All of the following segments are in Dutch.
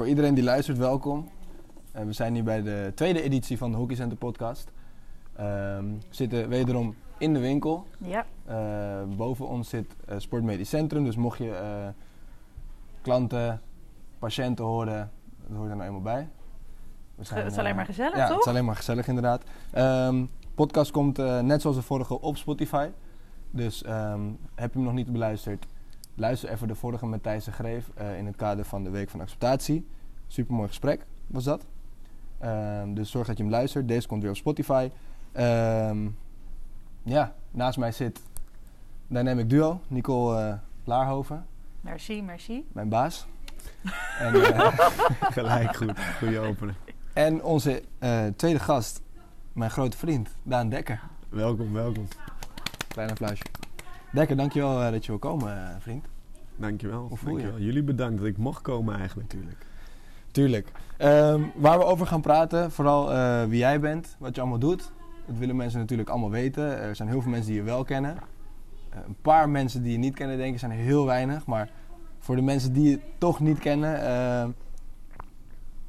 voor iedereen die luistert, welkom. Uh, we zijn hier bij de tweede editie van de Hockey Center podcast. Ehm, we zitten wederom in de winkel. Ja. Uh, boven ons zit uh, Sportmedisch Centrum. Dus mocht je klanten, patiënten horen, dat hoort er nou eenmaal bij. We zijn, het is alleen maar gezellig, ja, toch? het is alleen maar gezellig inderdaad. Um, podcast komt net zoals de vorige op Spotify. Dus um, heb je hem nog niet beluisterd, luister even de vorige met Thijs de Greef uh, in het kader van de Week van Acceptatie. Supermooi gesprek was dat. Um, dus zorg dat je hem luistert. Deze komt weer op Spotify. Um, ja, naast mij zit Dynamic Duo, Nicole uh, Laarhoven. Merci, merci. Mijn baas. en, uh, Gelijk goed, goede opening. En onze tweede gast, mijn grote vriend, Daan Dekker. Welkom, welkom. Klein applausje. Dekker, dankjewel uh, dat je wil komen, uh, vriend. Dankjewel. Voel dankjewel. je? Jullie bedankt dat ik mocht komen eigenlijk. Tuurlijk. Tuurlijk. Um, waar we over gaan praten, vooral uh, wie jij bent, wat je allemaal doet. Dat willen mensen natuurlijk allemaal weten. Er zijn heel veel mensen die je wel kennen. een paar mensen die je niet kennen, denk ik, zijn heel weinig. Maar voor de mensen die je toch niet kennen, ehm,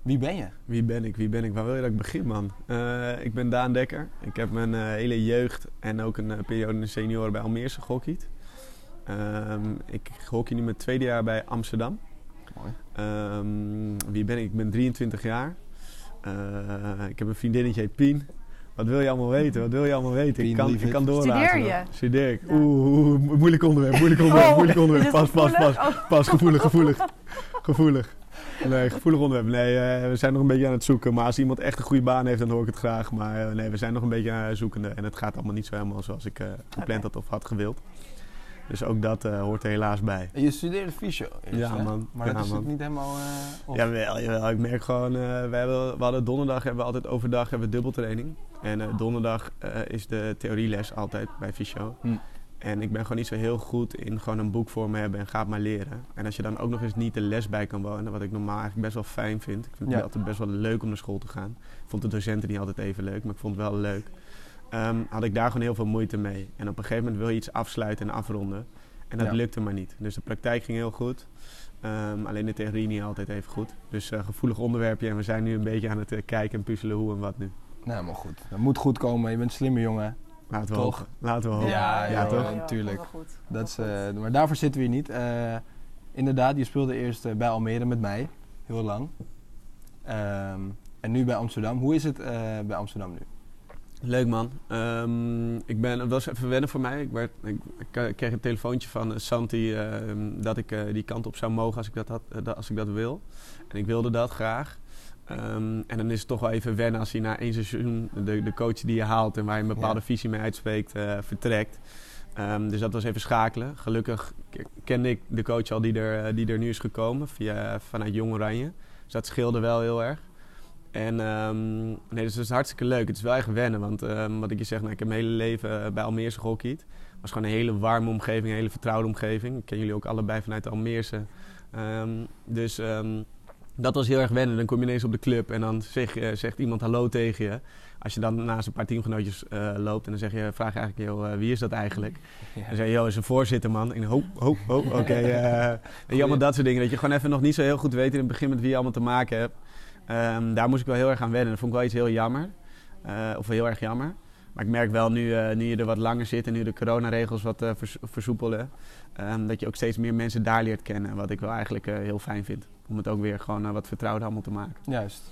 wie ben je? Wie ben ik? Wie ben ik? Waar wil je dat ik begin, man? Uh, ik ben Daan Dekker. Ik heb mijn hele jeugd en ook een periode in de senioren bij Almeerse gehockeyd. Um, ik hockey nu mijn tweede jaar bij Amsterdam. Mooi. Um, wie ben ik? Ik ben 23 jaar. ik heb een vriendinnetje, heet Pien. Wat wil je allemaal weten? Wat wil je allemaal weten? Pien, ik kan, ik kan doorraden. Studeer je? Studeer ik. Oeh, oeh, moeilijk onderwerp, moeilijk onderwerp, Oh, moeilijk onderwerp. Pas, pas, pas. gevoelig? Oh. Pas, gevoelig, gevoelig. Gevoelig. Nee, gevoelig onderwerp. Nee, uh, we zijn nog een beetje aan het zoeken. Maar als iemand echt een goede baan heeft, dan hoor ik het graag. Maar uh, nee, we zijn nog een beetje aan het zoekende. En het gaat allemaal niet zo helemaal zoals ik uh, gepland had of had gewild. Dus ook dat hoort er helaas bij. En je studeerde fysio eerst, Ja, hè? man. Maar Ja, dat is ook niet helemaal... eh, of- Jawel, jawel. Ik merk gewoon, eh, we, hebben, we hadden donderdag, hebben we altijd overdag hebben we dubbeltraining. En eh, donderdag eh, is de theorieles altijd bij fysio. Hm. En ik ben gewoon niet zo heel goed in gewoon een boek voor me hebben en ga het maar leren. En als je dan ook nog eens niet de les bij kan wonen, wat ik normaal eigenlijk best wel fijn vind. Ik vind het Ja. altijd best wel leuk om naar school te gaan. Ik vond de docenten niet altijd even leuk, maar ik vond het wel leuk. Ehm, had ik daar gewoon heel veel moeite mee. En op een gegeven moment wil je iets afsluiten en afronden. En dat Ja. lukte maar niet. Dus de praktijk ging heel goed. Ehm, alleen de theorie niet altijd even goed. Dus eh, gevoelig onderwerpje. En we zijn nu een beetje aan het eh, kijken en puzzelen hoe en wat nu. Nou, maar goed. Dat moet goed komen. Je bent een slimme jongen. Laten we Toch? hopen. Laten we hopen. Ja, ja, joh, toch? natuurlijk. Dat is, eh, maar daarvoor zitten we hier niet. Eh, inderdaad, je speelde eerst bij Almere met mij. Heel lang. Ehm, en nu bij Amsterdam. Hoe is het eh, bij Amsterdam nu? Leuk man. Ehm, ik ben, het was even wennen voor mij. Ik, werd, ik, ik, eh, kreeg een telefoontje van eh, Santi ehm, dat ik eh, die kant op zou mogen als ik dat, had, dat- als ik dat wil. En ik wilde dat graag. Ehm, en dan is het toch wel even wennen als hij na één seizoen de, de coach die je haalt en waar je een bepaalde Ja. visie mee uitspreekt, vertrekt. Dus dat was even schakelen. Gelukkig kende ik de coach al die er, die er nu is gekomen via, vanuit Jong Oranje. Dus dat scheelde wel heel erg. En ehm, nee, dus dat is hartstikke leuk. Het is wel echt wennen, want ehm, wat ik je zeg, nou, ik heb mijn hele leven eh, bij Almeerse gehockeyd. Het was gewoon een hele warme omgeving, een hele vertrouwde omgeving. Ik ken jullie ook allebei vanuit de Almeerse. Ehm, dus dat was heel erg wennen. Dan kom je ineens op de club en dan zeg, eh, zegt iemand hallo tegen je. Als je dan naast een paar teamgenootjes eh, loopt en dan zeg je, vraag je eigenlijk, joh, wie is dat eigenlijk? En dan zeg je, joh, is een voorzitter man. En ho, ho, ho, oké. allemaal dat soort dingen. Dat je gewoon even nog niet zo heel goed weet in het begin met wie je allemaal te maken hebt. Ehm, daar moest ik wel heel erg aan wennen. Dat vond ik wel iets heel jammer. Eh, of heel erg jammer. Maar ik merk wel nu, eh, nu je er wat langer zit en nu de coronaregels wat eh, vers- versoepelen, ehm, dat je ook steeds meer mensen daar leert kennen. Wat ik wel eigenlijk eh, heel fijn vind. Om het ook weer gewoon wat vertrouwder allemaal te maken. Juist.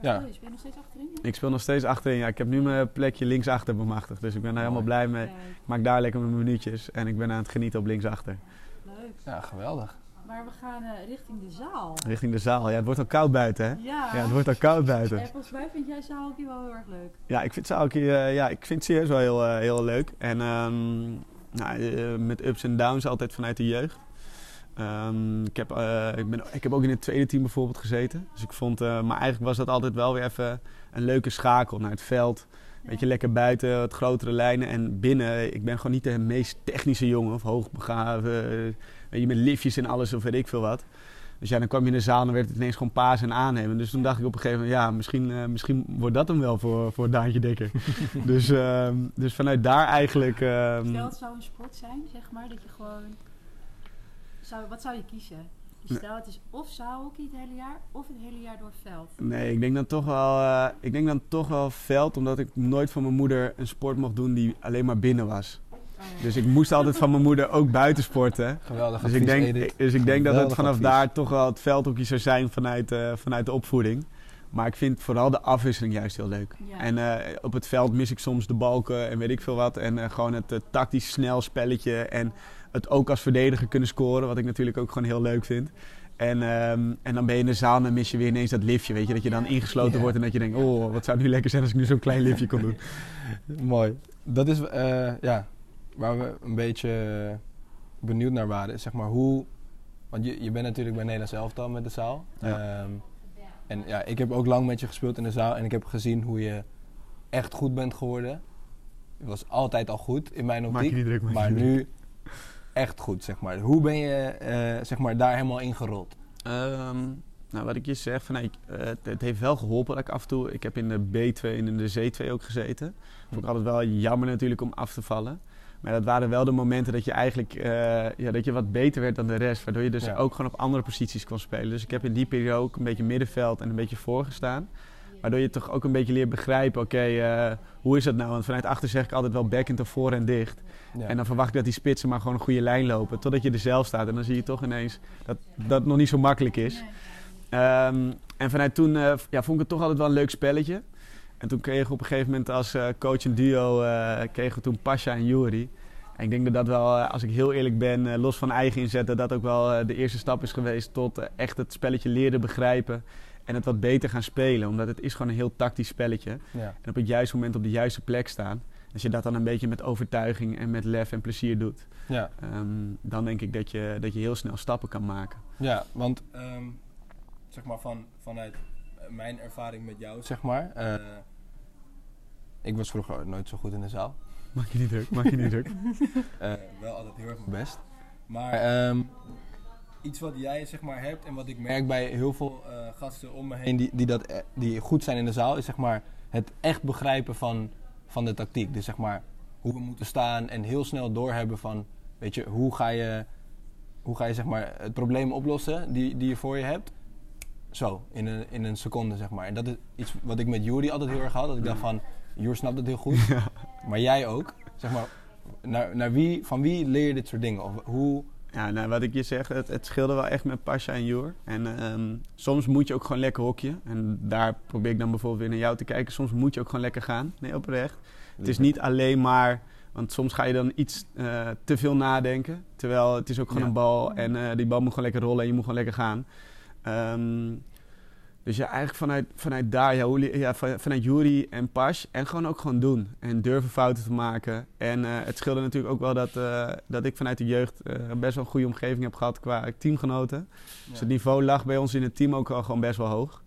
Ja. Oh, je speelt nog steeds achterin? Ik speel nog steeds achterin. Ja, ik heb nu mijn plekje linksachter bemachtigd. Dus ik ben daar helemaal blij mee. Ik maak daar lekker mijn minuutjes. En ik ben aan het genieten op linksachter. leuk. Ja, geweldig. Maar we gaan eh, richting de zaal. Richting de zaal. Ja, het wordt al koud buiten hè? Ja. Ja, het wordt al koud buiten. En volgens mij vind jij zaalhockey wel heel erg leuk. Ja, ik vind zaalhockey, eh, ja, ik vind het serieus wel heel, eh, heel leuk. En ehm, nou, eh, met ups en downs altijd vanuit de jeugd. Ehm, ik, heb, eh, ik, ben, ik heb ook in het tweede team bijvoorbeeld gezeten. Dus ik vond, eh, maar eigenlijk was dat altijd wel weer even een leuke schakel naar het veld. Weet je, lekker buiten, wat grotere lijnen. En binnen, ik ben gewoon niet de meest technische jongen of hoogbegaafde. Weet je, met liftjes en alles of weet ik veel wat. Dus ja, dan kwam je in de zaal en dan werd het ineens gewoon paas en aannemen. Dus toen dacht ik op een gegeven moment, ja, misschien, eh, misschien wordt dat hem wel voor, voor Daantje Dekker. dus, ehm, dus vanuit daar eigenlijk... ehm, Stel, het zou een sport zijn, zeg maar, dat je gewoon... Zou, wat zou je kiezen? Dus stel, het is of zaalhockey het hele jaar, of het hele jaar door veld. Nee, ik denk dan toch wel, eh, ik denk dan toch wel veld, omdat ik nooit van mijn moeder een sport mocht doen die alleen maar binnen was. Oh. Dus ik moest altijd van mijn moeder ook buiten sporten. Geweldig Dus ik denk, Edith. dus ik denk dat het vanaf advies. daar toch wel het veldhockey zou zijn vanuit, eh, vanuit de opvoeding. Maar ik vind vooral de afwisseling juist heel leuk. Ja. En eh, op het veld mis ik soms de balken en weet ik veel wat. En eh, gewoon het tactisch snel spelletje. En het ook als verdediger kunnen scoren, wat ik natuurlijk ook gewoon heel leuk vind. En, ehm, en dan ben je in de zaal en dan mis je weer ineens dat liftje. Weet je, dat je dan ingesloten Ja. wordt en dat je denkt: oh, wat zou het nu lekker zijn als ik nu zo'n klein liftje kon doen. Mooi. Dat is eh, ja, waar we een beetje eh, benieuwd naar waren. Is zeg maar hoe. Want je, je bent natuurlijk bij Nederlands elftal met de zaal. Ja. Ehm, en ja, ik heb ook lang met je gespeeld in de zaal. En ik heb gezien hoe je echt goed bent geworden. Je was altijd al goed in mijn Maak optiek. je niet druk, maak je maar niet druk. nu echt goed, zeg maar. Hoe ben je eh, zeg maar, daar helemaal ingerold? Ehm, nou, wat ik je zeg, van, nou, ik, eh, het, het heeft wel geholpen dat ik af en toe... Ik heb in de B2 en in de C2 ook gezeten. Vond ik altijd wel jammer natuurlijk om af te vallen. Maar dat waren wel de momenten dat je eigenlijk eh, ja, dat je wat beter werd dan de rest. Waardoor je dus Ja. ook gewoon op andere posities kon spelen. Dus ik heb in die periode ook een beetje middenveld en een beetje voorgestaan. Waardoor je toch ook een beetje leert begrijpen, oké, eh, hoe is dat nou? Want vanuit achter zeg ik altijd wel backend of voor en dicht. Ja. En dan verwacht ik dat die spitsen maar gewoon een goede lijn lopen. Totdat je er zelf staat. En dan zie je toch ineens dat dat het nog niet zo makkelijk is. Nee. Ehm, en vanuit toen eh, ja, vond ik het toch altijd wel een leuk spelletje. En toen kregen we op een gegeven moment als eh, coach en duo... eh, kregen we toen Pasha en Juri. En ik denk dat dat wel, eh, als ik heel eerlijk ben, los van eigen inzet... dat dat ook wel de eerste stap is geweest tot echt het spelletje leren begrijpen... en het wat beter gaan spelen. Omdat het is gewoon een heel tactisch spelletje. ja. En op het juiste moment op de juiste plek staan. Als je dat dan een beetje met overtuiging en met lef en plezier doet... Ja. ehm, dan denk ik dat je, dat je heel snel stappen kan maken. Ja, want ehm, zeg maar van, vanuit mijn ervaring met jou, zeg maar. eh, ik was vroeger nooit zo goed in de zaal. Maak je niet druk, maak je niet druk. Eh, wel altijd heel erg mijn best. Maar ehm, iets wat jij zeg maar hebt en wat ik merk bij heel veel eh, gasten om me heen die, die, dat, eh, die goed zijn in de zaal, is zeg maar het echt begrijpen van, van de tactiek. Dus zeg maar hoe we moeten staan en heel snel doorhebben van, weet je, hoe ga je, hoe ga je zeg maar het probleem oplossen die, die je voor je hebt. Zo, in een, in een seconde zeg maar. En dat is iets wat ik met Jury altijd heel erg had. Dat ik dacht van, Jur snapt het heel goed. Maar jij ook. Zeg maar, naar, naar wie, van wie leer je dit soort dingen? Of hoe... Ja, nou, wat ik je zeg, het, het scheelde wel echt met Pasha en Joer. En ehm, soms moet je ook gewoon lekker hokje. En daar probeer ik dan bijvoorbeeld weer naar jou te kijken. Soms moet je ook gewoon lekker gaan. Nee, oprecht. Het is niet alleen maar... Want soms ga je dan iets eh, te veel nadenken. Terwijl het is ook gewoon Ja. een bal. En eh, die bal moet gewoon lekker rollen en je moet gewoon lekker gaan. Ehm, dus ja, eigenlijk vanuit, vanuit daar, ja, hoe ja, van- vanuit Jury en Pas. En gewoon ook gewoon doen. En durven fouten te maken. En eh, het scheelde natuurlijk ook wel dat, eh, dat ik vanuit de jeugd eh, best wel een goede omgeving heb gehad qua teamgenoten. Dus het niveau lag bij ons in het team ook al gewoon best wel hoog.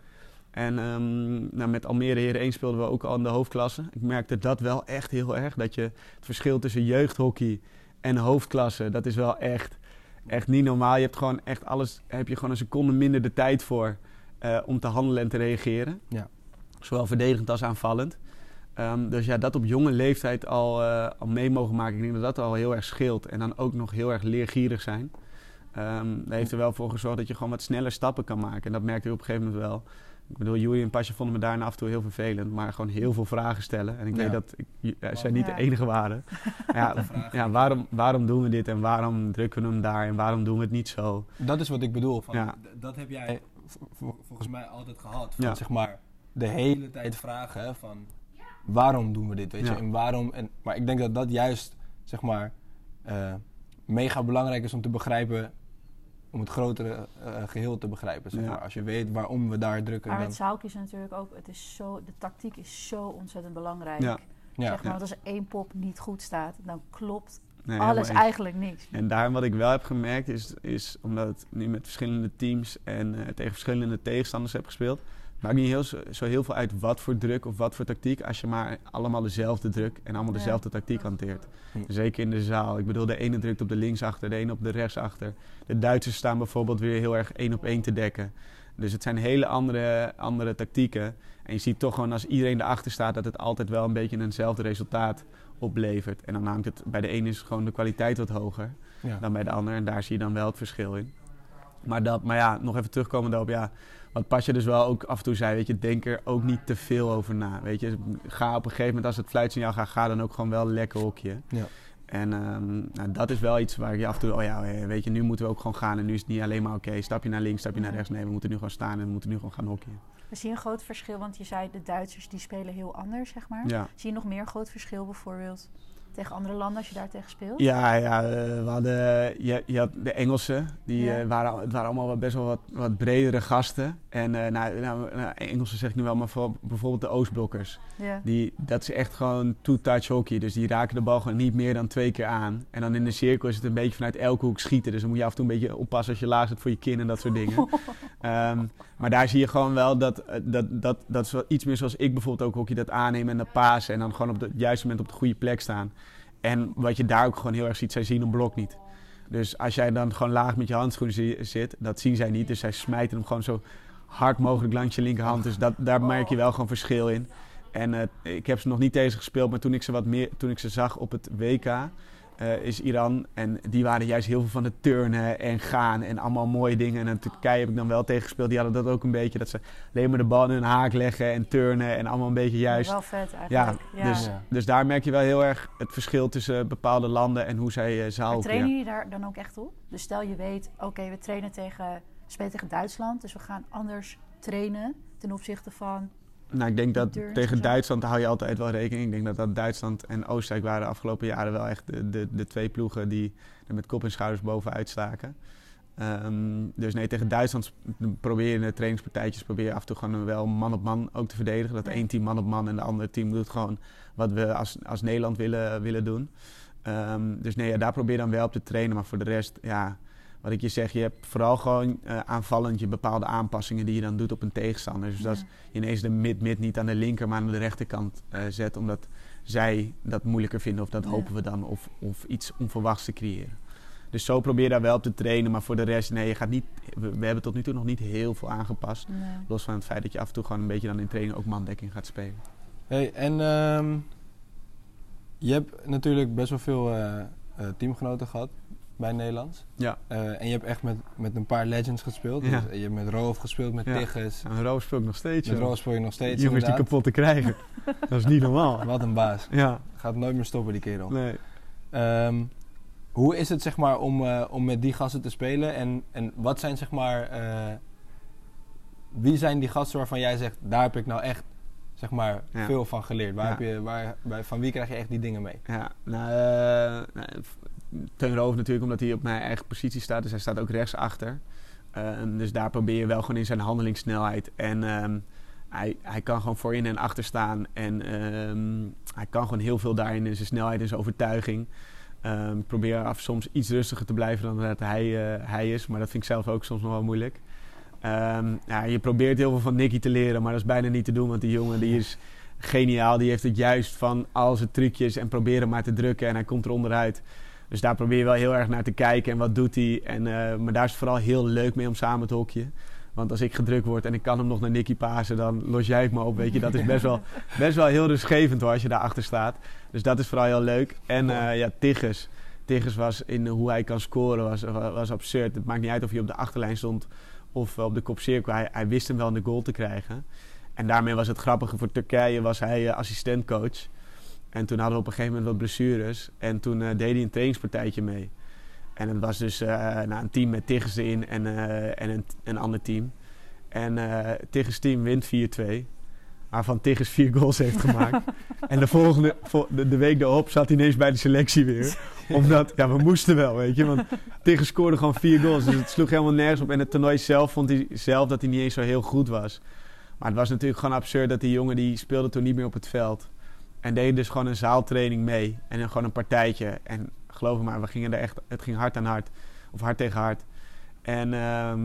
En ehm, nou, met Almere Heren 1 speelden we ook al in de hoofdklasse. Ik merkte dat wel echt heel erg. Dat je het verschil tussen jeugdhockey en hoofdklasse, dat is wel echt, echt niet normaal. Je hebt gewoon echt alles, heb je gewoon een seconde minder de tijd voor eh, om te handelen en te reageren. Ja. Zowel verdedigend als aanvallend. Ehm, dus ja, dat op jonge leeftijd al, eh, al mee mogen maken, ik denk dat dat al heel erg scheelt. En dan ook nog heel erg leergierig zijn. Ehm dat heeft er wel voor gezorgd dat je gewoon wat sneller stappen kan maken. En dat merkte ik op een gegeven moment wel. Ik bedoel, Joey en Pasje vonden me daarna af en toe heel vervelend. Maar gewoon heel veel vragen stellen. En ik Ja. weet dat ik, ja, zij niet Ja. de enige waren. ja, ja waarom, waarom doen we dit en waarom drukken we hem daar en waarom doen we het niet zo? Dat is wat ik bedoel. Van, Dat heb jij volgens mij altijd gehad. Van, Ja. zeg maar, de hele tijd vragen hè, van waarom doen we dit, weet je? En waarom, en, maar ik denk dat dat juist, zeg maar, eh, mega belangrijk is om te begrijpen, om het grotere eh, geheel te begrijpen. Zeg Ja. maar. Als je weet waarom we daar drukken, Maar dan... met zaalk is natuurlijk ook, het is zo, de tactiek is zo ontzettend belangrijk. Ja. Ja. Zeg maar, Ja. want als één pop niet goed staat, dan klopt Nee, alles eigenlijk niks. En daarom wat ik wel heb gemerkt is, is omdat het nu met verschillende teams en eh, tegen verschillende tegenstanders heb gespeeld. Maakt niet heel, zo, zo heel veel uit wat voor druk of wat voor tactiek. Als je maar allemaal dezelfde druk en allemaal Ja. dezelfde tactiek hanteert. Zeker in de zaal. Ik bedoel, de ene drukt op de linksachter, de ene op de rechtsachter. De Duitsers staan bijvoorbeeld weer heel erg één op één te dekken. Dus het zijn hele andere, andere tactieken. En je ziet toch gewoon als iedereen erachter staat dat het altijd wel een beetje eenzelfde resultaat oplevert. En dan hangt het bij de ene is gewoon de kwaliteit wat hoger Ja. dan bij de ander. En daar zie je dan wel het verschil in. Maar, dat, maar ja, nog even terugkomen daarop. Ja, wat Pasje dus wel ook af en toe zei, weet je, denk er ook niet te veel over na. Weet je, ga op een gegeven moment als het fluitsignaal gaat, ga dan ook gewoon wel lekker hokje. Ja. En ehm, nou, dat is wel iets waar je af en toe, oh ja, weet je, nu moeten we ook gewoon gaan. En nu is het niet alleen maar, oké, stap je naar links, stap je naar rechts. Nee, we moeten nu gewoon staan en we moeten nu gewoon gaan hokje. We zien een groot verschil, want je zei de Duitsers die spelen heel anders, zeg maar. Ja. Zie je nog meer groot verschil bijvoorbeeld tegen andere landen als je daar tegen speelt? Ja, ja eh, we hadden, je, je had de Engelsen, die Ja. eh, waren, het waren allemaal wel best wel wat, wat bredere gasten. En eh nou, nou, nou, Engelsen zeg ik nu wel, maar voor, bijvoorbeeld de Oostblokkers. Ja. Die, dat is echt gewoon two-touch hockey. Dus die raken de bal gewoon niet meer dan twee keer aan. En dan in de cirkel is het een beetje vanuit elke hoek schieten. Dus dan moet je af en toe een beetje oppassen als je laag zit voor je kin en dat soort dingen. Ehm, maar daar zie je gewoon wel dat, dat, dat, dat is wel iets meer zoals ik bijvoorbeeld ook hockey dat aannemen en dat pasen. En dan gewoon op het juiste moment op de goede plek staan. En wat je daar ook gewoon heel erg ziet, zij zien een blok niet. Dus als jij dan gewoon laag met je handschoenen zi- zit, dat zien zij niet. Dus zij smijten hem gewoon zo hard mogelijk langs je linkerhand. Dus dat, daar merk je wel gewoon verschil in. En eh, ik heb ze nog niet tegen gespeeld, maar toen ik ze, wat meer, toen ik ze zag op het WK, eh, is Iran. En die waren juist heel veel van het turnen en gaan en allemaal mooie dingen. En in Turkije heb ik dan wel tegen gespeeld. Die hadden dat ook een beetje. Dat ze alleen maar de bal in hun haak leggen en turnen en allemaal een beetje juist. Wel vet Ja, eigenlijk. dus, Ja. dus daar merk je wel heel erg het verschil tussen bepaalde landen en hoe zij uh, zaal Maar trainen jullie daar dan ook echt op? Dus stel je weet, oké, we trainen tegen, we spelen tegen Duitsland, dus we gaan anders trainen ten opzichte van. Nou, ik denk dat tegen. Duitsland hou je altijd wel rekening. Ik denk dat, dat Duitsland en Oostenrijk waren de afgelopen jaren wel echt de, de, de twee ploegen die er met kop en schouders bovenuit staken. Ehm, dus nee, tegen Duitsland probeer je in de trainingspartijtjes probeer je af en toe gewoon wel man op man ook te verdedigen. Dat één team man op man en de andere team doet gewoon wat we als, als Nederland willen, willen doen. Ehm, dus nee, ja, daar probeer je dan wel op te trainen. Maar voor de rest, ja, wat ik je zeg, je hebt vooral gewoon eh, aanvallend je bepaalde aanpassingen die je dan doet op een tegenstander. Dus dat is je ineens de mid-mid niet aan de linker, maar aan de rechterkant eh, zet. Omdat zij dat moeilijker vinden, of dat Ja. hopen we dan, of, of iets onverwachts te creëren. Dus zo probeer je daar wel op te trainen, maar voor de rest, nee, je gaat niet, we, we hebben tot nu toe nog niet heel veel aangepast. Nee. Los van het feit dat je af en toe gewoon een beetje dan in training ook mandekking gaat spelen. Hey, en ehm, je hebt natuurlijk best wel veel eh, eh, teamgenoten gehad bij Nederlands. Ja. Eh, en je hebt echt met, met een paar legends gespeeld. Ja. Dus je hebt met Roof gespeeld, met Ja. Tigges. En Roof speel ik nog steeds, Met. Roof speel je nog steeds Jongens die inderdaad. kapot te krijgen. dat is niet normaal. Wat een baas. Ja, Gaat nooit meer stoppen die kerel. nee. Ehm, hoe is het zeg maar om, eh, om met die gasten te spelen? En, en wat zijn zeg maar... eh, wie zijn die gasten waarvan jij zegt... Daar heb ik nou echt zeg maar Ja. veel van geleerd. Waar Ja. heb je, waar, bij, van wie krijg je echt die dingen mee? Ja, nou, eh Teun Roof natuurlijk, omdat hij op mijn eigen positie staat. Dus hij staat ook rechtsachter. Ehm dus daar probeer je wel gewoon in zijn handelingssnelheid. En ehm, hij, hij kan gewoon voorin en achter staan. En ehm, hij kan gewoon heel veel daarin in zijn snelheid en zijn overtuiging. Ehm, probeer af soms iets rustiger te blijven dan dat hij, eh, hij is. Maar dat vind ik zelf ook soms nog wel moeilijk. Ja, je probeert heel veel van Nicky te leren, maar dat is bijna niet te doen. Want die jongen die is geniaal. Die heeft het juist van al zijn trucjes en proberen maar te drukken. En hij komt er onderuit. Dus daar probeer je wel heel erg naar te kijken. En wat doet hij? En, eh, maar daar is het vooral heel leuk mee om samen te hokje. Want als ik gedrukt word en ik kan hem nog naar Nicky pasen, dan los jij het me op. Weet je, dat is best wel, best wel heel rustgevend hoor, als je daarachter staat. Dus dat is vooral heel leuk. En eh, ja, Tigges. Tigges was in hoe hij kan scoren, was, was absurd. Het maakt niet uit of hij op de achterlijn stond of op de kopcirkel. Hij, hij wist hem wel in de goal te krijgen. En daarmee was het grappige. Voor Turkije was hij eh, assistentcoach. En toen hadden we op een gegeven moment wat blessures. En toen eh, deed hij een trainingspartijtje mee. En het was dus eh, nou, een team met Tigges erin en, eh, en een, een ander team. En eh Tigges team wint 4-2. Waarvan Tigges vier goals heeft gemaakt. en de volgende, vol- de, de week erop zat hij ineens bij de selectie weer. Omdat, ja, we moesten wel, weet je. Want Tigges scoorde gewoon vier goals. Dus het sloeg helemaal nergens op. En het toernooi zelf vond hij zelf dat hij niet eens zo heel goed was. Maar het was natuurlijk gewoon absurd dat die jongen die speelde toen niet meer op het veld. En deed dus gewoon een zaaltraining mee. En dan gewoon een partijtje. En geloof me maar, we gingen er echt, het ging hard aan hard. Of hard tegen hard. En ehm,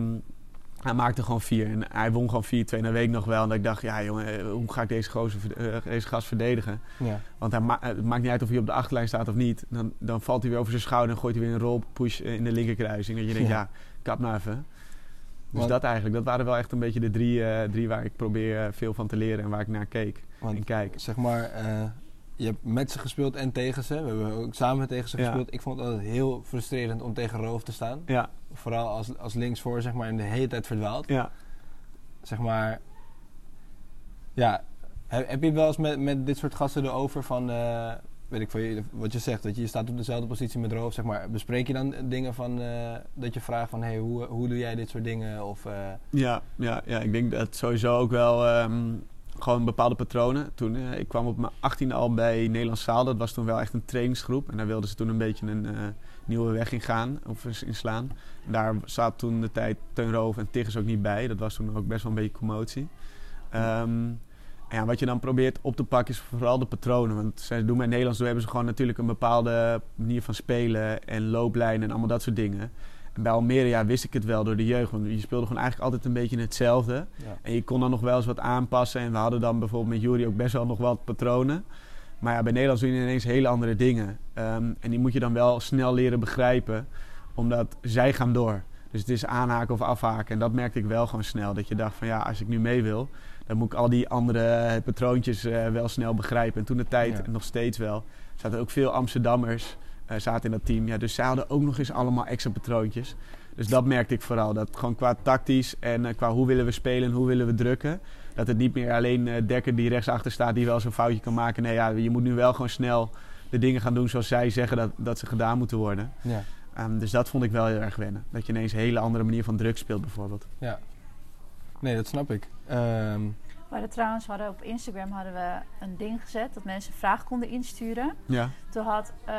hij maakte gewoon vier. En hij won gewoon 4-2. En dat weet ik nog wel. En dat ik dacht, ja jongen, eh, hoe ga ik deze, gozer, eh, deze gast verdedigen? Ja. Want hij ma- het maakt niet uit of hij op de achterlijn staat of niet. Dan, dan valt hij weer over zijn schouder en gooit hij weer een roll-push in de linkerkruising. Dat je denkt, Ja. ja, kap nou even. Dus Want- dat eigenlijk, dat waren wel echt een beetje de drie, eh, drie waar ik probeer eh, veel van te leren en waar ik naar keek Want kijk. zeg maar, eh, je hebt met ze gespeeld en tegen ze. We hebben ook samen tegen ze Ja. gespeeld. Ik vond het altijd heel frustrerend om tegen Roof te staan. Ja, Vooral als, als linksvoor, zeg maar, en de hele tijd verdwaald. ja. Zeg maar... Ja, heb, heb je wel eens met, met dit soort gasten erover van... eh, weet ik veel, wat je zegt, dat je, je staat op dezelfde positie met Roof, zeg maar. Bespreek je dan dingen van... eh, dat je vraagt van, hey, hoe, hoe doe jij dit soort dingen? Of... Ja, ja, ja, ik denk dat sowieso ook wel ehm, gewoon bepaalde patronen. Toen, eh, ik kwam op mijn 18e al bij Nederlands Zaal. Dat was toen wel echt een trainingsgroep. En daar wilden ze toen een beetje een eh, nieuwe weg in gaan, of inslaan. Daar zat toen de tijd Teun Roof en Tiggers ook niet bij. Dat was toen ook best wel een beetje commotie. Ehm, en ja, wat je dan probeert op te pakken is vooral de patronen. Want zij doen bij Nederlands doen, hebben ze gewoon natuurlijk een bepaalde manier van spelen en looplijnen en allemaal dat soort dingen. Bij Almere ja, wist ik het wel door de jeugd. Want je speelde gewoon eigenlijk altijd een beetje hetzelfde. ja. En je kon dan nog wel eens wat aanpassen. En we hadden dan bijvoorbeeld met Jury ook best wel nog wat patronen. Maar ja, bij Nederlands doen je ineens hele andere dingen. Ehm, en die moet je dan wel snel leren begrijpen. Omdat zij gaan door. Dus het is aanhaken of afhaken. En dat merkte ik wel gewoon snel. Dat je dacht van ja, als ik nu mee wil... dan moet ik al die andere patroontjes eh, wel snel begrijpen. En toen de tijd, Ja. nog steeds wel... zaten ook veel Amsterdammers eh, zaten in dat team. Ja, dus zij hadden ook nog eens allemaal extra patroontjes. Dus dat merkte ik vooral. Dat gewoon qua tactisch en eh, qua hoe willen we spelen en hoe willen we drukken. Dat het niet meer alleen eh, Dekker die rechtsachter staat die wel zo'n foutje kan maken. Nee, ja, je moet nu wel gewoon snel de dingen gaan doen zoals zij zeggen dat, dat ze gedaan moeten worden. ja. Ehm, dus dat vond ik wel heel erg wennen. Dat je ineens een hele andere manier van druk speelt bijvoorbeeld. Ja. Nee, dat snap ik. Ehm, We hadden trouwens hadden op Instagram hadden we een ding gezet dat mensen vragen konden insturen. Ja. Toen had eh,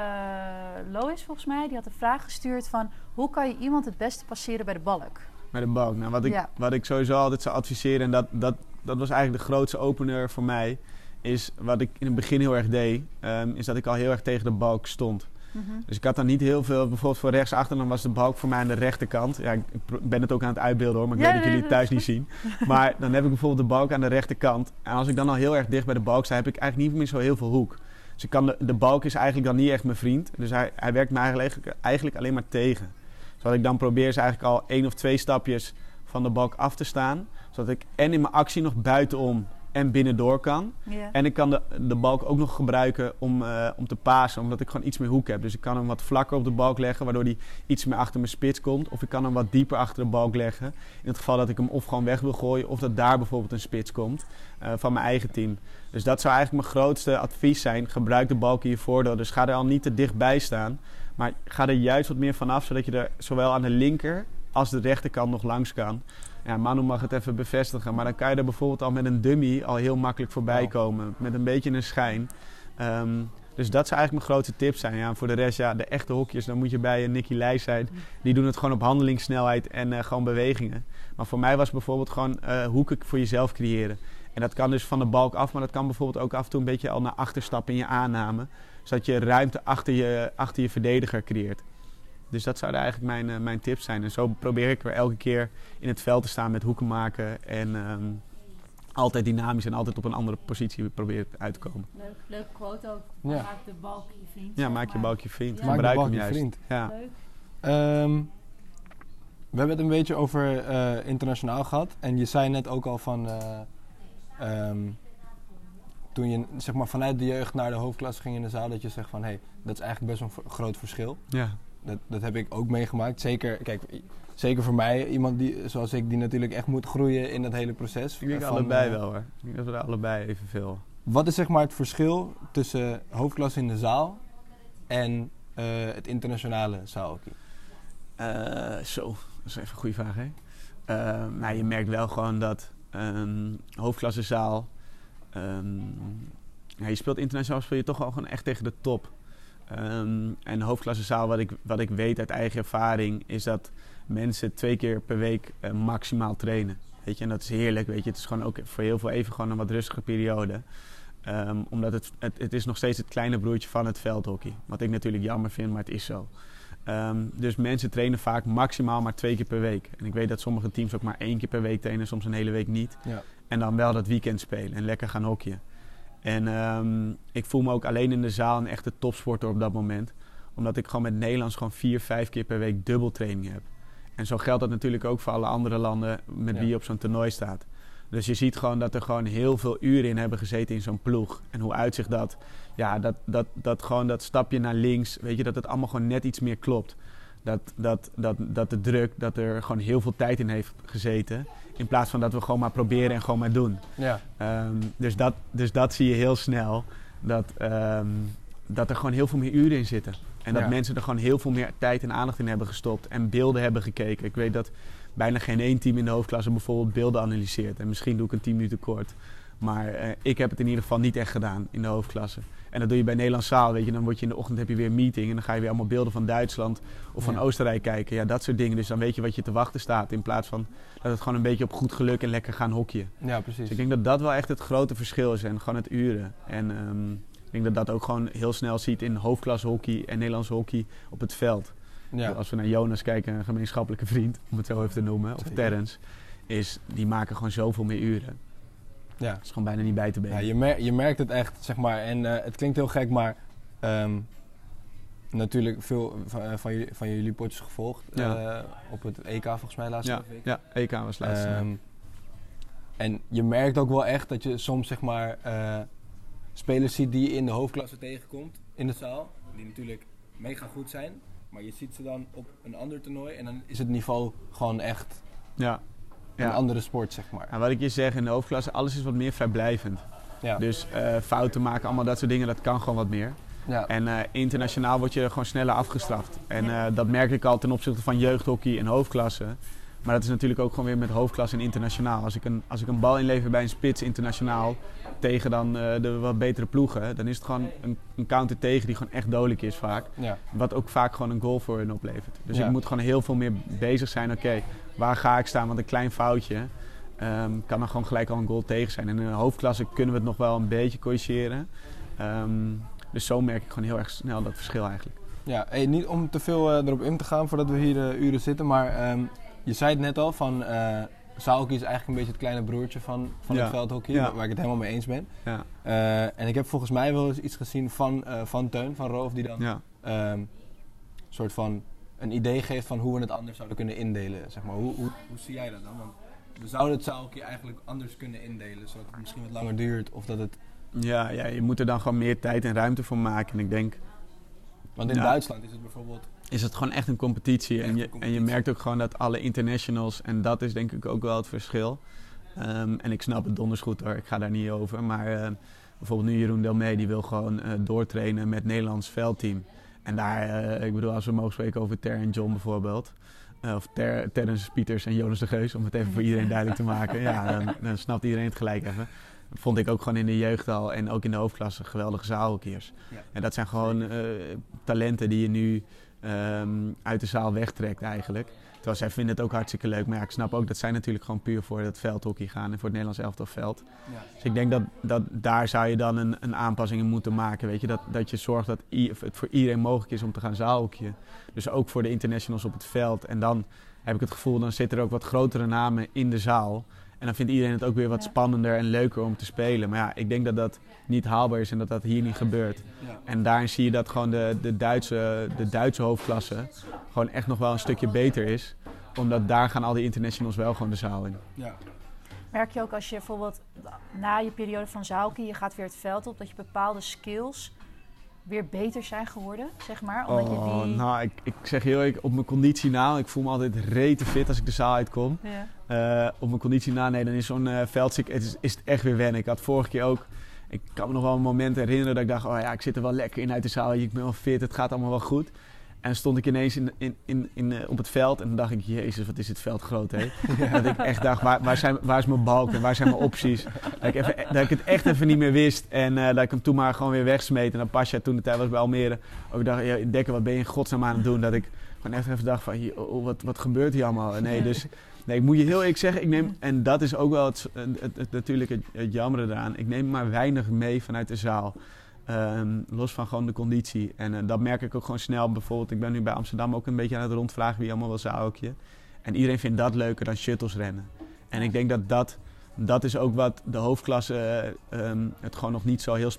Lois volgens mij, die had een vraag gestuurd van hoe kan je iemand het beste passeren bij de balk? Met een balk. Nou, wat, ik, Ja. wat ik sowieso altijd zou adviseren, en dat, dat, dat was eigenlijk de grootste opener voor mij, is wat ik in het begin heel erg deed, ehm, is dat ik al heel erg tegen de balk stond. Mhm. Dus ik had dan niet heel veel, bijvoorbeeld voor rechtsachter, dan was de balk voor mij aan de rechterkant. Ja, ik ben het ook aan het uitbeelden hoor, maar ik Ja, weet dat jullie het thuis is niet zien. Maar dan heb ik bijvoorbeeld de balk aan de rechterkant. En als ik dan al heel erg dicht bij de balk sta, heb ik eigenlijk niet meer zo heel veel hoek. Dus ik kan de, de balk is eigenlijk dan niet echt mijn vriend. Dus hij, hij werkt me eigenlijk, eigenlijk alleen maar tegen. Dus wat ik dan probeer is eigenlijk al één of twee stapjes van de balk af te staan. Zodat ik en in mijn actie nog buitenom en binnendoor kan. En ik kan de, de balk ook nog gebruiken om, eh, om te pasen, omdat ik gewoon iets meer hoek heb. Dus ik kan hem wat vlakker op de balk leggen, waardoor hij iets meer achter mijn spits komt. Of ik kan hem wat dieper achter de balk leggen. In het geval dat ik hem of gewoon weg wil gooien, of dat daar bijvoorbeeld een spits komt eh, van mijn eigen team. Dus dat zou eigenlijk mijn grootste advies zijn. Gebruik de balk in je voordeel. Dus ga er al niet te dichtbij staan. Maar ga er juist wat meer vanaf, zodat je er zowel aan de linker als de rechterkant nog langs kan. Ja, Manu mag het even bevestigen. Maar dan kan je er bijvoorbeeld al met een dummy al heel makkelijk voorbij komen. Met een beetje een schijn. Ehm, dus dat zou eigenlijk mijn grootste tip zijn. Ja, en voor de rest, ja, de echte hokjes, dan moet je bij een Nicky Leijs zijn. Die doen het gewoon op handelingssnelheid en eh, gewoon bewegingen. Maar voor mij was bijvoorbeeld gewoon eh, hoeken voor jezelf creëren. En dat kan dus van de balk af, maar dat kan bijvoorbeeld ook af en toe een beetje al naar achter stappen in je aanname. Zodat je ruimte achter je, achter je verdediger creëert. Dus dat zouden eigenlijk mijn, eh, mijn tips zijn. En zo probeer ik weer elke keer in het veld te staan met hoeken maken. En ehm, altijd dynamisch en altijd op een andere positie proberen uit te komen. Leuk, leuke quote ook. Ja. Maak de balk je vriend. Ja, maak je balk je vriend. Ja. Maak de Gebruik balk hem je juist. vriend. Ja. Leuk. Ehm, we hebben het een beetje over eh, internationaal gehad. En je zei net ook al van... eh, ehm, toen je zeg maar, vanuit de jeugd naar de hoofdklasse ging in de zaal... dat je zegt van... hé, hey, dat is eigenlijk best wel een groot verschil. Ja. Dat, dat heb ik ook meegemaakt. Zeker, kijk, zeker voor mij, iemand die, zoals ik... die natuurlijk echt moet groeien in dat hele proces. Ik denk Van, allebei eh, wel hoor. Ik denk dat we allebei evenveel. Wat is zeg maar het verschil tussen hoofdklasse in de zaal... en eh, het internationale zaalhockey? Eh, zo, dat is even een goede vraag hè. Eh, nou, je merkt wel gewoon dat een hoofdklassezaal... ehm, ja, je speelt internationaal speel je toch wel gewoon echt tegen de top. Ehm, en hoofdklassezaal, wat ik, wat ik weet uit eigen ervaring, is dat mensen twee keer per week eh, maximaal trainen. Weet je, en dat is heerlijk, weet je. Het is gewoon ook voor heel veel even gewoon een wat rustige periode. Ehm, omdat het, het, het is nog steeds het kleine broertje van het veldhockey. Wat ik natuurlijk jammer vind, maar het is zo. Ehm, dus mensen trainen vaak maximaal maar twee keer per week. En ik weet dat sommige teams ook maar één keer per week trainen, soms een hele week niet. Ja. En dan wel dat weekend spelen en lekker gaan hockeyen. En ehm, ik voel me ook alleen in de zaal een echte topsporter op dat moment. Omdat ik gewoon met Nederlands gewoon vier, vijf keer per week dubbeltraining heb. En zo geldt dat natuurlijk ook voor alle andere landen met Ja. wie je op zo'n toernooi staat. Dus je ziet gewoon dat er gewoon heel veel uren in hebben gezeten in zo'n ploeg. En hoe uitzicht dat? Ja, dat, dat, dat gewoon dat stapje naar links, weet je, dat het allemaal gewoon net iets meer klopt. Dat, dat, dat, dat de druk, dat er gewoon heel veel tijd in heeft gezeten. In plaats van dat we gewoon maar proberen en gewoon maar doen. Ja. Ehm, dus, dat, dus dat zie je heel snel. Dat, ehm, dat er gewoon heel veel meer uren in zitten. En dat Ja. mensen er gewoon heel veel meer tijd en aandacht in hebben gestopt. En beelden hebben gekeken. Ik weet dat bijna geen één team in de hoofdklasse bijvoorbeeld beelden analyseert. En misschien doe ik een 10 minuten kort. Maar eh, ik heb het in ieder geval niet echt gedaan in de hoofdklasse. En dat doe je bij Nederlands Zaal. Weet je, dan word je in de ochtend heb je weer een meeting. En dan ga je weer allemaal beelden van Duitsland of van Ja. Oostenrijk kijken. Ja, dat soort dingen. Dus dan weet je wat je te wachten staat. In plaats van dat het gewoon een beetje op goed geluk en lekker gaan hockeyen. ja, precies. Dus ik denk dat dat wel echt het grote verschil is. En gewoon het uren. En ehm, ik denk dat dat ook gewoon heel snel ziet in hoofdklasse hockey en Nederlandse hockey op het veld. ja. Als we naar Jonas kijken, een gemeenschappelijke vriend, om het zo even te noemen, of. Terrence, is die maken gewoon zoveel meer uren. Ja. Dat is gewoon bijna niet bij te benen. Ja, je, mer- je merkt het echt, zeg maar. En eh, het klinkt heel gek, maar ehm, natuurlijk veel van, eh, van, jullie, van jullie potjes gevolgd. Ja. eh, op het EK volgens mij laatste ja, week. ja, EK was laatst. Ehm, en je merkt ook wel echt dat je soms zeg maar eh, spelers ziet die je in de hoofdklasse tegenkomt in de zaal. Die natuurlijk mega goed zijn. Maar je ziet ze dan op een ander toernooi en dan is het niveau gewoon echt ja. Een Ja. andere sport, zeg maar. En wat ik je zeg, in de hoofdklasse, alles is wat meer vrijblijvend. Ja. Dus eh, fouten maken, allemaal dat soort dingen, dat kan gewoon wat meer. ja. En eh, internationaal word je gewoon sneller afgestraft. En eh, dat merk ik al ten opzichte van jeugdhockey en hoofdklasse. Maar dat is natuurlijk ook gewoon weer met hoofdklasse en internationaal. Als ik een, als ik een bal inlever bij een spits internationaal tegen dan eh, de wat betere ploegen, dan is het gewoon een, een counter tegen die gewoon echt dodelijk is vaak. ja. Wat ook vaak gewoon een goal voor hen oplevert. Dus Ja. ik moet gewoon heel veel meer bezig zijn. Oké, waar ga ik staan? Want een klein foutje ehm, kan dan gewoon gelijk al een goal tegen zijn. En in een hoofdklasse kunnen we het nog wel een beetje corrigeren. Ehm, dus zo merk ik gewoon heel erg snel dat verschil eigenlijk. Ja, hey, niet om te veel eh, erop in te gaan voordat we hier eh, uren zitten, maar ehm, je zei het net al, van zaalhockey is eigenlijk een beetje het kleine broertje van, van Ja. het veldhockey, Ja. waar, ik het helemaal mee eens ben. Ja, Eh, en ik heb volgens mij wel eens iets gezien van, eh, van Teun, van Roof, die dan ja. ehm, soort van een idee geeft van hoe we het anders zouden kunnen indelen. Zeg maar. hoe, hoe, hoe zie jij dat dan? Want we zouden het zaalhockey eigenlijk anders kunnen indelen, zodat het misschien wat langer duurt of dat het... Ja, ja, je moet er dan gewoon meer tijd en ruimte voor maken. En ik denk, Want in. Duitsland is het bijvoorbeeld... is het gewoon echt een competitie. Echt En, je, en je merkt ook gewoon dat alle internationals, en dat is denk ik ook wel het verschil. Ehm, en ik snap het donders goed hoor, ik ga daar niet over. Maar eh, bijvoorbeeld nu Jeroen Delmee, die wil gewoon eh, doortrainen met het Nederlands veldteam. En daar, eh, ik bedoel, als we mogen spreken over Ter en John bijvoorbeeld. eh, of Ter, Terrence Pieters en Jonas de Geus, om het even voor iedereen duidelijk te maken. Ja, dan, dan snapt iedereen het gelijk even. Vond ik ook gewoon in de jeugd al en ook in de hoofdklasse geweldige zaalhockeyers. Ja. En dat zijn gewoon talenten die je nu ehm, uit de zaal wegtrekt eigenlijk. Terwijl zij vinden het ook hartstikke leuk. Maar ja, ik snap ook dat zij natuurlijk gewoon puur voor het veldhockey gaan en voor het Nederlands elftal veld. Ja. Dus ik denk dat, dat daar zou je dan een, een aanpassing in moeten maken. Weet je? Dat, dat je zorgt dat het voor iedereen mogelijk is om te gaan zaalhockeyen. Dus ook voor de internationals op het veld. En dan heb ik het gevoel, dan zitten er ook wat grotere namen in de zaal. En dan vindt iedereen het ook weer wat Ja. spannender en leuker om te spelen. Maar ja, ik denk dat dat niet haalbaar is en dat dat hier niet gebeurt. Ja. En daarin zie je dat gewoon de, de, Duitse, de Duitse hoofdklasse gewoon echt nog wel een stukje beter is. Omdat daar gaan al die internationals wel gewoon de zaal in. Ja. Merk je ook als je bijvoorbeeld na je periode van zaalhockey, je gaat weer het veld op, dat je bepaalde skills weer beter zijn geworden, zeg maar? Omdat je Oh, die... nou, ik, ik zeg heel eerlijk, op mijn conditie na, ik voel me altijd rete fit als ik de zaal uitkom. Ja. Eh, op mijn conditie na, nee, dan is zo'n eh veldziek, het is, is het echt weer wennen. Ik had vorige keer ook, ik kan me nog wel een moment herinneren dat ik dacht, oh ja, ik zit er wel lekker in uit de zaal, ik ben wel fit, het gaat allemaal wel goed. En stond ik ineens in, in, in, in, eh, op het veld en dan dacht ik, jezus, wat is dit veld groot, hè? Dat ik echt dacht, waar, waar, zijn, waar is mijn balk en waar zijn mijn opties? Dat ik, even, dat ik het echt even niet meer wist en eh, dat ik hem toen maar gewoon weer wegsmeet. En dan Pasja, toen de tijd was bij Almere, ook dacht, ja, Dekker, wat ben je in godsnaam aan het doen? Dat ik gewoon echt even dacht van, hier, oh, wat, wat gebeurt hier allemaal? Nee, dus nee, ik moet je heel eerlijk zeggen, ik neem, en dat is ook wel het, het, het, het- natuurlijk het, het jammere eraan, ik neem maar weinig mee vanuit de zaal. Ehm, los van gewoon de conditie. En eh, dat merk ik ook gewoon snel. Bijvoorbeeld, ik ben nu bij Amsterdam ook een beetje aan het rondvragen wie allemaal wel zaalhoekje. En iedereen vindt dat leuker dan shuttles rennen. En ik denk dat dat, dat is ook wat de hoofdklasse eh, ehm, het gewoon nog niet zo heel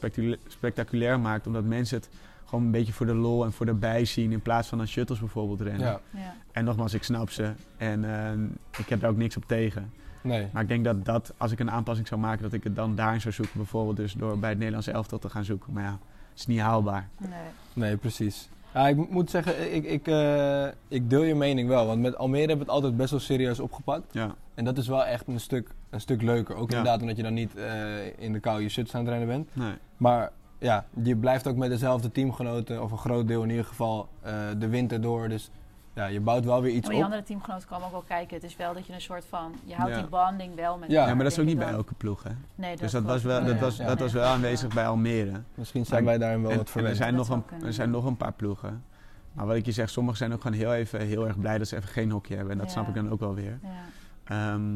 spectaculair, maakt. Omdat mensen het gewoon een beetje voor de lol en voor de bij zien in plaats van aan shuttles bijvoorbeeld rennen. Ja. Ja. En nogmaals, ik snap ze. En ehm, ik heb daar ook niks op tegen. Nee. Maar ik denk dat, dat als ik een aanpassing zou maken, dat ik het dan daarin zou zoeken. Bijvoorbeeld dus door bij het Nederlandse elftal te gaan zoeken. Maar ja, het is niet haalbaar. Nee. Nee, precies. Ja, ik mo- moet zeggen, ik, ik, eh, ik deel je mening wel. Want met Almere hebben we het altijd best wel serieus opgepakt. Ja, En dat is wel echt een stuk, een stuk leuker. Ook Ja. inderdaad omdat je dan niet eh, in de kou je shirts aan het rennen bent. nee. Maar ja, je blijft ook met dezelfde teamgenoten, of een groot deel in ieder geval, eh, de winter door. Dus ja, je bouwt wel weer iets Maar die op. andere teamgenoten komen ook wel kijken. Het is wel dat je een soort van... Je houdt Ja. die banding wel met Ja. elkaar, Ja, maar dat is ook niet bij elke ploeg, hè? Nee, dat Dus dat, was wel, dat, ja. was, ja. dat was wel aanwezig bij Almere. Misschien zijn Maar- wij daarin wel En, wat en er, verwend. zijn Dat nog een, er zijn nog een paar ploegen. Maar wat ik je zeg, sommigen zijn ook gewoon heel, even, heel erg blij dat ze even geen hockey hebben. En dat Ja. snap ik dan ook wel weer. Ja. Ehm,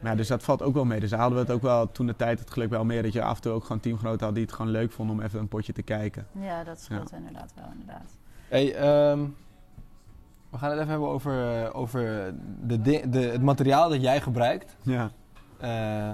maar ja, dus dat valt ook wel mee. Dus daar hadden we het ook wel toen de tijd het geluk bij Almere dat je af en toe ook gewoon teamgenoten had die het gewoon leuk vonden om even een potje te kijken. ja, dat scheelt inderdaad wel, inderdaad. Hey, ehm, we gaan het even hebben over, eh, over de, de, het materiaal dat jij gebruikt Ja, eh,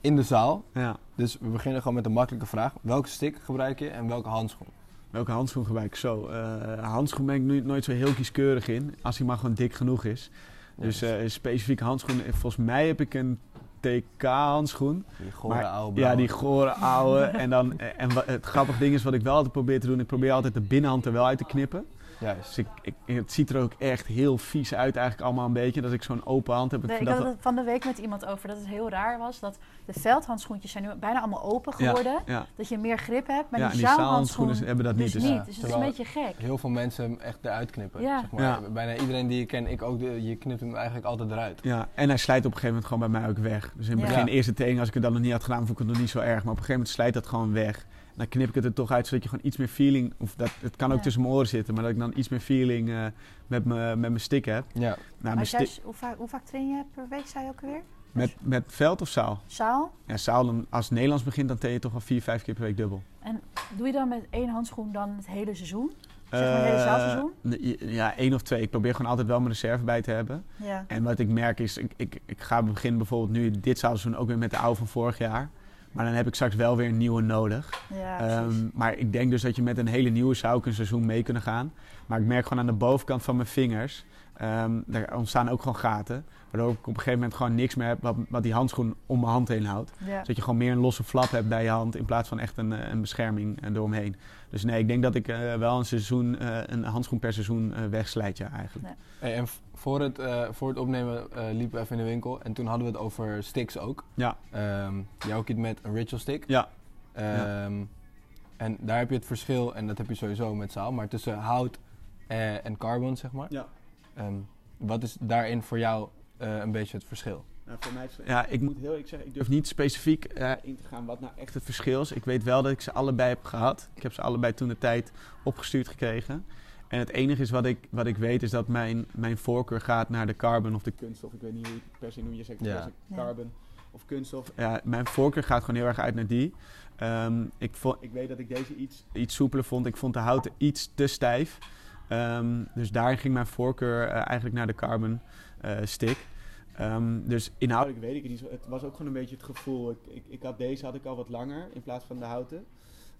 in de zaal. ja. Dus we beginnen gewoon met een makkelijke vraag. Welke stick gebruik je en welke handschoen? Welke handschoen gebruik ik zo? Eh handschoen ben ik nu, nooit zo heel kieskeurig in. Als hij maar gewoon dik genoeg is. Dus eh, een specifieke handschoen. Volgens mij heb ik een TK-handschoen. die gore maar- oude Ja, die gore oude. en dan, en het grappige ding is wat ik wel altijd probeer te doen. Ik probeer altijd de binnenhand er wel uit te knippen. Juist. Dus ik, ik, het ziet er ook echt heel vies uit eigenlijk allemaal een beetje. Dat ik zo'n open hand heb. Ik Nee, ik dat had het van de week met iemand over dat het heel raar was. Dat de veldhandschoentjes zijn nu bijna allemaal open geworden. Ja, ja. Dat je meer grip hebt. Maar ja, die en die zaalhandschoen zaalhandschoenen hebben dat niet. dus Dus, niet. Dus het is een beetje gek. Heel veel mensen echt eruit knippen. Ja. Zeg maar. Ja. Bijna iedereen die je kent, ik ook, de, je knipt hem eigenlijk altijd eruit. ja, en hij slijt op een gegeven moment gewoon bij mij ook weg. Dus in het begin, Ja. eerste training, als ik het dan nog niet had gedaan, vond ik het nog niet zo erg. Maar op een gegeven moment slijt dat gewoon weg. Dan knip ik het er toch uit, zodat je gewoon iets meer feeling... Of dat, het kan ook Ja. tussen mijn oren zitten, maar dat ik dan iets meer feeling eh, met mijn met mijn stick heb. Ja. Nou, jij, stick, hoe, vaak, hoe vaak train je per week, zei je ook alweer? met, met veld of zaal? Zaal? Ja, zaal, dan, als het Nederlands begint, dan train je toch wel vier, vijf keer per week dubbel. En doe je dan met één handschoen dan het hele seizoen? Zeg maar het hele zaalseizoen? Eh, nee, ja, één of twee. Ik probeer gewoon altijd wel mijn reserve bij te hebben. Ja. En wat ik merk is, ik, ik, ik ga beginnen bijvoorbeeld nu dit seizoen ook weer met de oude van vorig jaar. Maar dan heb ik straks wel weer een nieuwe nodig. Ja, precies. Ehm, maar ik denk dus dat je met een hele nieuwe zou ook een seizoen mee kunnen gaan. Maar ik merk gewoon aan de bovenkant van mijn vingers, ehm daar ontstaan ook gewoon gaten. Waardoor ik op een gegeven moment gewoon niks meer heb wat, wat die handschoen om mijn hand heen houdt. ja. Zodat je gewoon meer een losse flap hebt bij je hand in plaats van echt een, eh, een bescherming eh, eromheen. Dus nee, ik denk dat ik eh, wel een seizoen, eh, een handschoen per seizoen eh, wegslijt, ja, eigenlijk. Nee. Hey, en voor het, eh, voor het opnemen eh, liepen we even in de winkel en toen hadden we het over sticks ook. Ja, Ehm jij ook iets met een ritual stick. ja, Ehm, En daar heb je het verschil, en dat heb je sowieso met zaal, maar tussen hout eh, en carbon, zeg maar. ja. Ehm, wat is daarin voor jou eh, een beetje het verschil? Nou, voor mij is- ja, ik moet heel eerlijk zeggen, ik durf niet specifiek eh, in te gaan wat nou echt het verschil is. Ik weet wel dat ik ze allebei heb gehad. Ik heb ze allebei toen de tijd opgestuurd gekregen. En het enige is wat ik, wat ik weet is dat mijn, mijn voorkeur gaat naar de carbon of de kunststof. Ik weet niet hoe je het per se noemt. Je zegt Ja. carbon of kunststof. Ja, mijn voorkeur gaat gewoon heel erg uit naar die. Ehm, ik, vond, ik weet dat ik deze iets, iets soepeler vond. Ik vond de houten iets te stijf. Ehm, dus daar ging mijn voorkeur eh, eigenlijk naar de carbon eh, stick. Ehm, dus inhoudelijk weet ik het niet zo. Het was ook gewoon een beetje het gevoel. Ik, ik, ik had deze had ik al wat langer in plaats van de houten.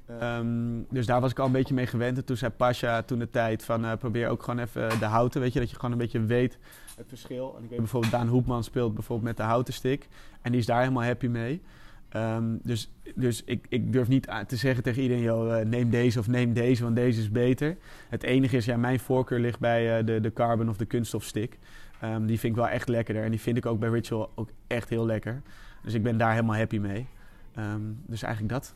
Ehm, dus daar was ik al een beetje mee gewend. En toen zei Pasha toen de tijd van eh, probeer ook gewoon even de houten. Weet je, dat je gewoon een beetje weet het verschil. En ik weet bijvoorbeeld Daan Hoepman speelt bijvoorbeeld met de houten stick. En die is daar helemaal happy mee. Ehm, dus dus ik, ik durf niet te zeggen tegen iedereen, joh, eh, neem deze of neem deze, want deze is beter. Het enige is, ja, mijn voorkeur ligt bij eh, de, de carbon of de kunststofstick. Ehm, die vind ik wel echt lekkerder. En die vind ik ook bij Ritual ook echt heel lekker. Dus ik ben daar helemaal happy mee. Dus eigenlijk dat.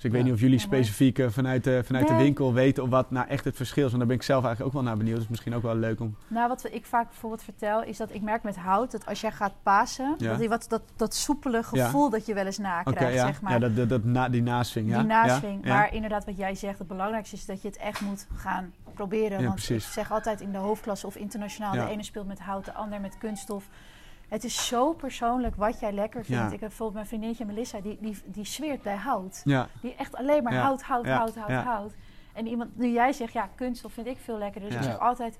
Dus ik weet niet of jullie specifiek eh, vanuit, de, vanuit de winkel weten of wat nou echt het verschil is. Want daar ben ik zelf eigenlijk ook wel naar benieuwd. Dus misschien ook wel leuk om... Nou, wat ik vaak bijvoorbeeld vertel, is dat ik merk met hout dat als jij gaat pasen, Ja. dat, die wat, dat, dat soepele Ja. gevoel dat je wel eens na Oké, krijgt, ja. zeg maar. ja, dat, dat, dat na, die naswing. Ja? die naswing. Ja? Ja? Maar inderdaad, wat jij zegt, het belangrijkste is dat je het echt moet gaan proberen. Ja, Want precies. ik zeg altijd in de hoofdklasse of internationaal, Ja. de ene speelt met hout, de ander met kunststof. Het is zo persoonlijk wat jij lekker vindt. Ja. Ik heb bijvoorbeeld mijn vriendinnetje Melissa, die, die, die zweert bij hout. Ja, Die echt alleen maar Ja. hout, hout, Ja. hout, hout, Ja. hout. En iemand, nu jij zegt, ja, kunststof vind ik veel lekkerder. Dus Ja. ik zeg altijd,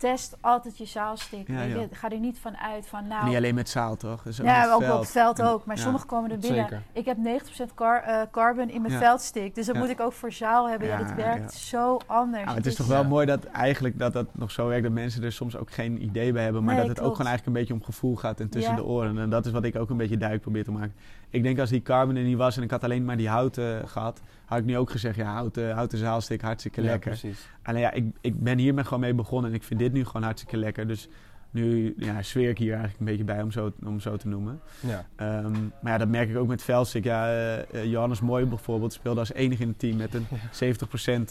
test altijd je zaalstick. Ja. Ga er niet van uit van nou... Niet alleen met zaal, toch? Dus ook ja, ook veld. op het veld ook. Maar Ja. sommigen komen er binnen. Zeker. Ik heb 90% car, eh, carbon in mijn veldstick. Dus dat moet ik ook voor zaal hebben. Ja, Ja, dat werkt ja. zo anders. Het is toch wel mooi dat eigenlijk dat dat nog zo werkt dat mensen er soms ook geen idee bij hebben, maar Nee, dat het ook gewoon eigenlijk een beetje om gevoel gaat en tussen Ja. de oren. En dat is wat ik ook een beetje duidelijk probeer te maken. Ik denk als die carbon er niet was en ik had alleen maar die houten gehad, had ik nu ook gezegd, ja, houten, houten zaalstik, hartstikke Ja, lekker. precies. Alleen ja, ik, ik ben hier gewoon mee begonnen en ik vind dit nu gewoon hartstikke lekker. Dus nu ja, zweer ik hier eigenlijk een beetje bij om zo, om zo te noemen. Ja. Ehm, maar ja, dat merk ik ook met Veldstik. Ja, eh, eh, Johannes Mooi bijvoorbeeld speelde als enige in het team met een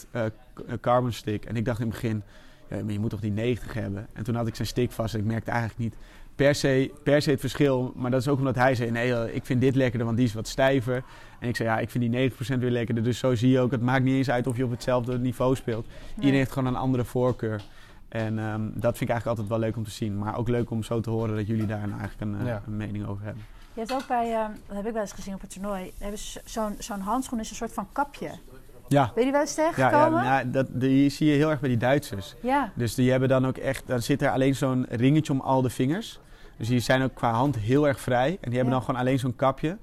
70% eh, k- eh, carbon stick. En ik dacht in het begin, ja, maar je moet toch die 90 hebben? En toen had ik zijn stick vast en ik merkte eigenlijk niet per se, per se het verschil. Maar dat is ook omdat hij zei, nee, eh, ik vind dit lekkerder, want die is wat stijver. En ik zei, ja, ik vind die 90% weer lekkerder. Dus zo zie je ook, het maakt niet eens uit of je op hetzelfde niveau speelt. Iedereen heeft gewoon een andere voorkeur. En ehm, dat vind ik eigenlijk altijd wel leuk om te zien. Maar ook leuk om zo te horen dat jullie daar nou eigenlijk een, eh, Ja. een mening over hebben. Je hebt ook bij, eh, dat heb ik wel eens gezien op het toernooi, hebben ze zo'n zo'n handschoen is een soort van kapje. Ja, Ben je die wel eens ja, ja, tegengekomen? nou, dat, die zie je heel erg bij die Duitsers. ja. Dus die hebben dan ook echt, dan zit er alleen zo'n ringetje om al de vingers. Dus die zijn ook qua hand heel erg vrij. En die hebben Ja. dan gewoon alleen zo'n kapje.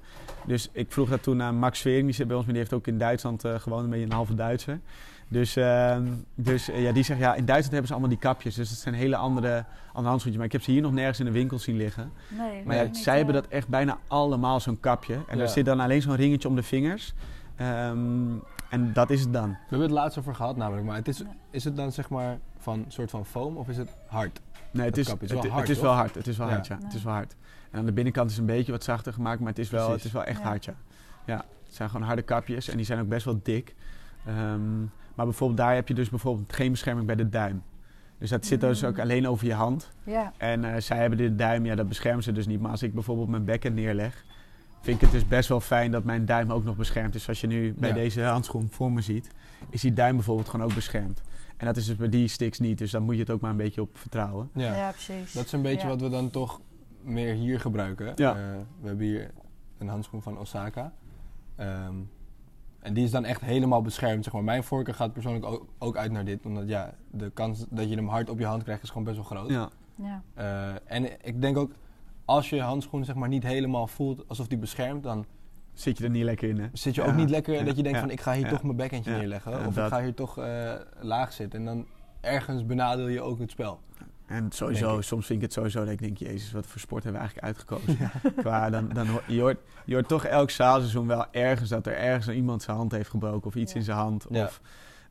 Dus ik vroeg dat toen aan Max Svering, die zit bij ons, maar die heeft ook in Duitsland eh, gewoond, een beetje een halve Duitser. Dus, ehm, dus eh, ja, die zegt ja, in Duitsland hebben ze allemaal die kapjes. Dus het zijn hele andere, andere handschoentjes. Maar ik heb ze hier nog nergens in de winkel zien liggen. Nee, Maar ja, niet, zij hebben dat echt bijna allemaal zo'n kapje. En Ja. er zit dan alleen zo'n ringetje om de vingers. Ehm, en dat is het dan. We hebben het laatst over gehad namelijk, maar het is, Ja. is het dan zeg maar van een soort van foam of is het hard? Nee, het is, het, wel het hard, is wel hard. Het is wel Ja. hard, ja. Ja. Het is wel hard. En aan de binnenkant is het een beetje wat zachter gemaakt, maar het is wel, Precies. het is wel echt Ja. hard, ja. Ja, het zijn gewoon harde kapjes en die zijn ook best wel dik. Ehm, maar bijvoorbeeld daar heb je dus bijvoorbeeld geen bescherming bij de duim. Dus dat zit dus Mm. ook alleen over je hand. Ja, En eh, zij hebben de duim, ja, dat beschermen ze dus niet. Maar als ik bijvoorbeeld mijn bekken neerleg, vind ik het dus best wel fijn dat mijn duim ook nog beschermd is. Zoals je nu bij Ja. deze handschoen voor me ziet, is die duim bijvoorbeeld gewoon ook beschermd. En dat is dus bij die sticks niet, dus daar moet je het ook maar een beetje op vertrouwen. Ja. ja. precies. Dat is een beetje Ja. wat we dan toch meer hier gebruiken. Ja. Eh, we hebben hier een handschoen van Osaka. Ehm, en die is dan echt helemaal beschermd. Zeg maar. Mijn voorkeur gaat persoonlijk ook, ook uit naar dit. Omdat ja, de kans dat je hem hard op je hand krijgt is gewoon best wel groot. Ja. Ja. Eh, en ik denk ook, als je handschoen zeg maar, niet helemaal voelt alsof die beschermt, dan Zit je er niet lekker in, hè? zit je Ja, ook niet lekker ja, dat je denkt van ik ga hier toch mijn backhandje neerleggen. of dat. ik ga hier toch eh, laag zitten. En dan ergens benadeel je ook het spel. En sowieso, soms vind ik het sowieso dat ik denk, jezus, wat voor sport hebben we eigenlijk uitgekozen. Qua, dan, dan hoor, je, hoort, je hoort toch elk zaalseizoen wel ergens dat er ergens iemand zijn hand heeft gebroken of iets in zijn hand. Of,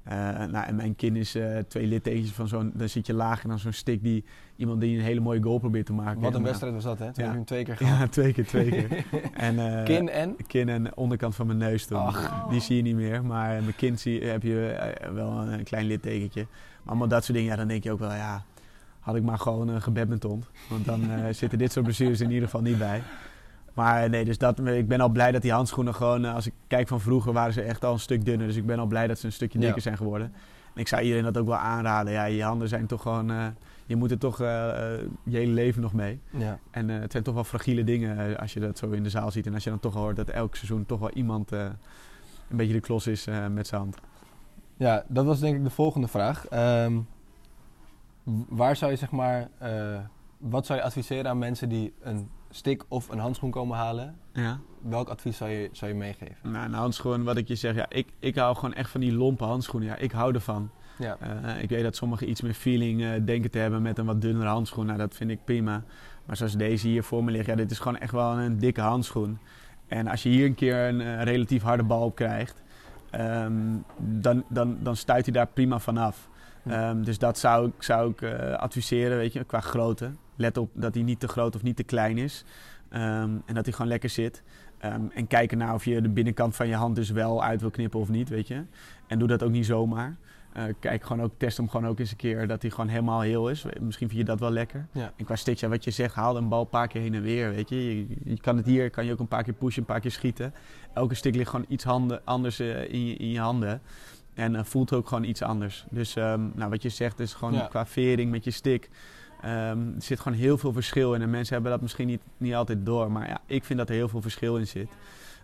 eh, nou, en mijn kind is eh, twee littekens van zo'n, dan zit je lager dan zo'n stick die iemand die een hele mooie goal probeert te maken. Wat een En, wedstrijd was dat, hè? Toen Ja. heb je hem twee keer gehad. Ja, twee keer, twee keer. en, eh, Kin en? kin en onderkant van mijn neus toen. Die zie je niet meer. Maar mijn kind zie, heb je eh, wel een, klein littekentje. Maar allemaal dat soort dingen, ja, dan denk je ook wel, ja, had ik maar gewoon een gebadmintond. Want dan eh, zitten dit soort blessures in ieder geval niet bij. Maar nee, dus dat, ik ben al blij dat die handschoenen gewoon, eh, als ik kijk van vroeger, waren ze echt al een stuk dunner. Dus ik ben al blij dat ze een stukje Ja. dikker zijn geworden. En ik zou iedereen dat ook wel aanraden. Ja, je handen zijn toch gewoon, eh, je moet er toch eh, je hele leven nog mee. Ja. En het zijn toch wel fragiele dingen als je dat zo in de zaal ziet. En als je dan toch hoort dat elk seizoen toch wel iemand een beetje de klos is met zijn hand. ja, dat was denk ik de volgende vraag. Ehm, waar zou je zeg maar, wat zou je adviseren aan mensen die een stick of een handschoen komen halen? Ja. Welk advies zou je, zou je meegeven? Nou, een handschoen, wat ik je zeg, ja, ik, ik hou gewoon echt van die lompe handschoenen. Ja, ik hou ervan. Ja. Eh, ik weet dat sommigen iets meer feeling eh, denken te hebben met een wat dunnere handschoen. Nou, dat vind ik prima. Maar zoals deze hier voor me ligt, ja, dit is gewoon echt wel een dikke handschoen. En als je hier een keer een eh, relatief harde bal op krijgt, ehm, dan, dan, dan stuit hij daar prima vanaf. Ehm, dus dat zou ik, zou ik adviseren, weet je, qua grootte. Let op dat hij niet te groot of niet te klein is. Ehm, en dat hij gewoon lekker zit. Ehm, en kijken naar of je de binnenkant van je hand dus wel uit wil knippen of niet, weet je. En doe dat ook niet zomaar. Eh, kijk gewoon ook, test hem gewoon ook eens een keer dat hij gewoon helemaal heel is. Misschien vind je dat wel lekker. Ja. En qua stitch, ja, wat je zegt, haal een bal een paar keer heen en weer, weet je. Je, je kan het hier, kan je ook een paar keer pushen, een paar keer schieten. Elke stick ligt gewoon iets handen, anders eh, in, je, in je handen. En eh, voelt ook gewoon iets anders. Dus ehm, nou, wat je zegt is gewoon Ja. qua vering met je stick. Ehm, er zit gewoon heel veel verschil in. En mensen hebben dat misschien niet, niet altijd door. Maar ja, ik vind dat er heel veel verschil in zit.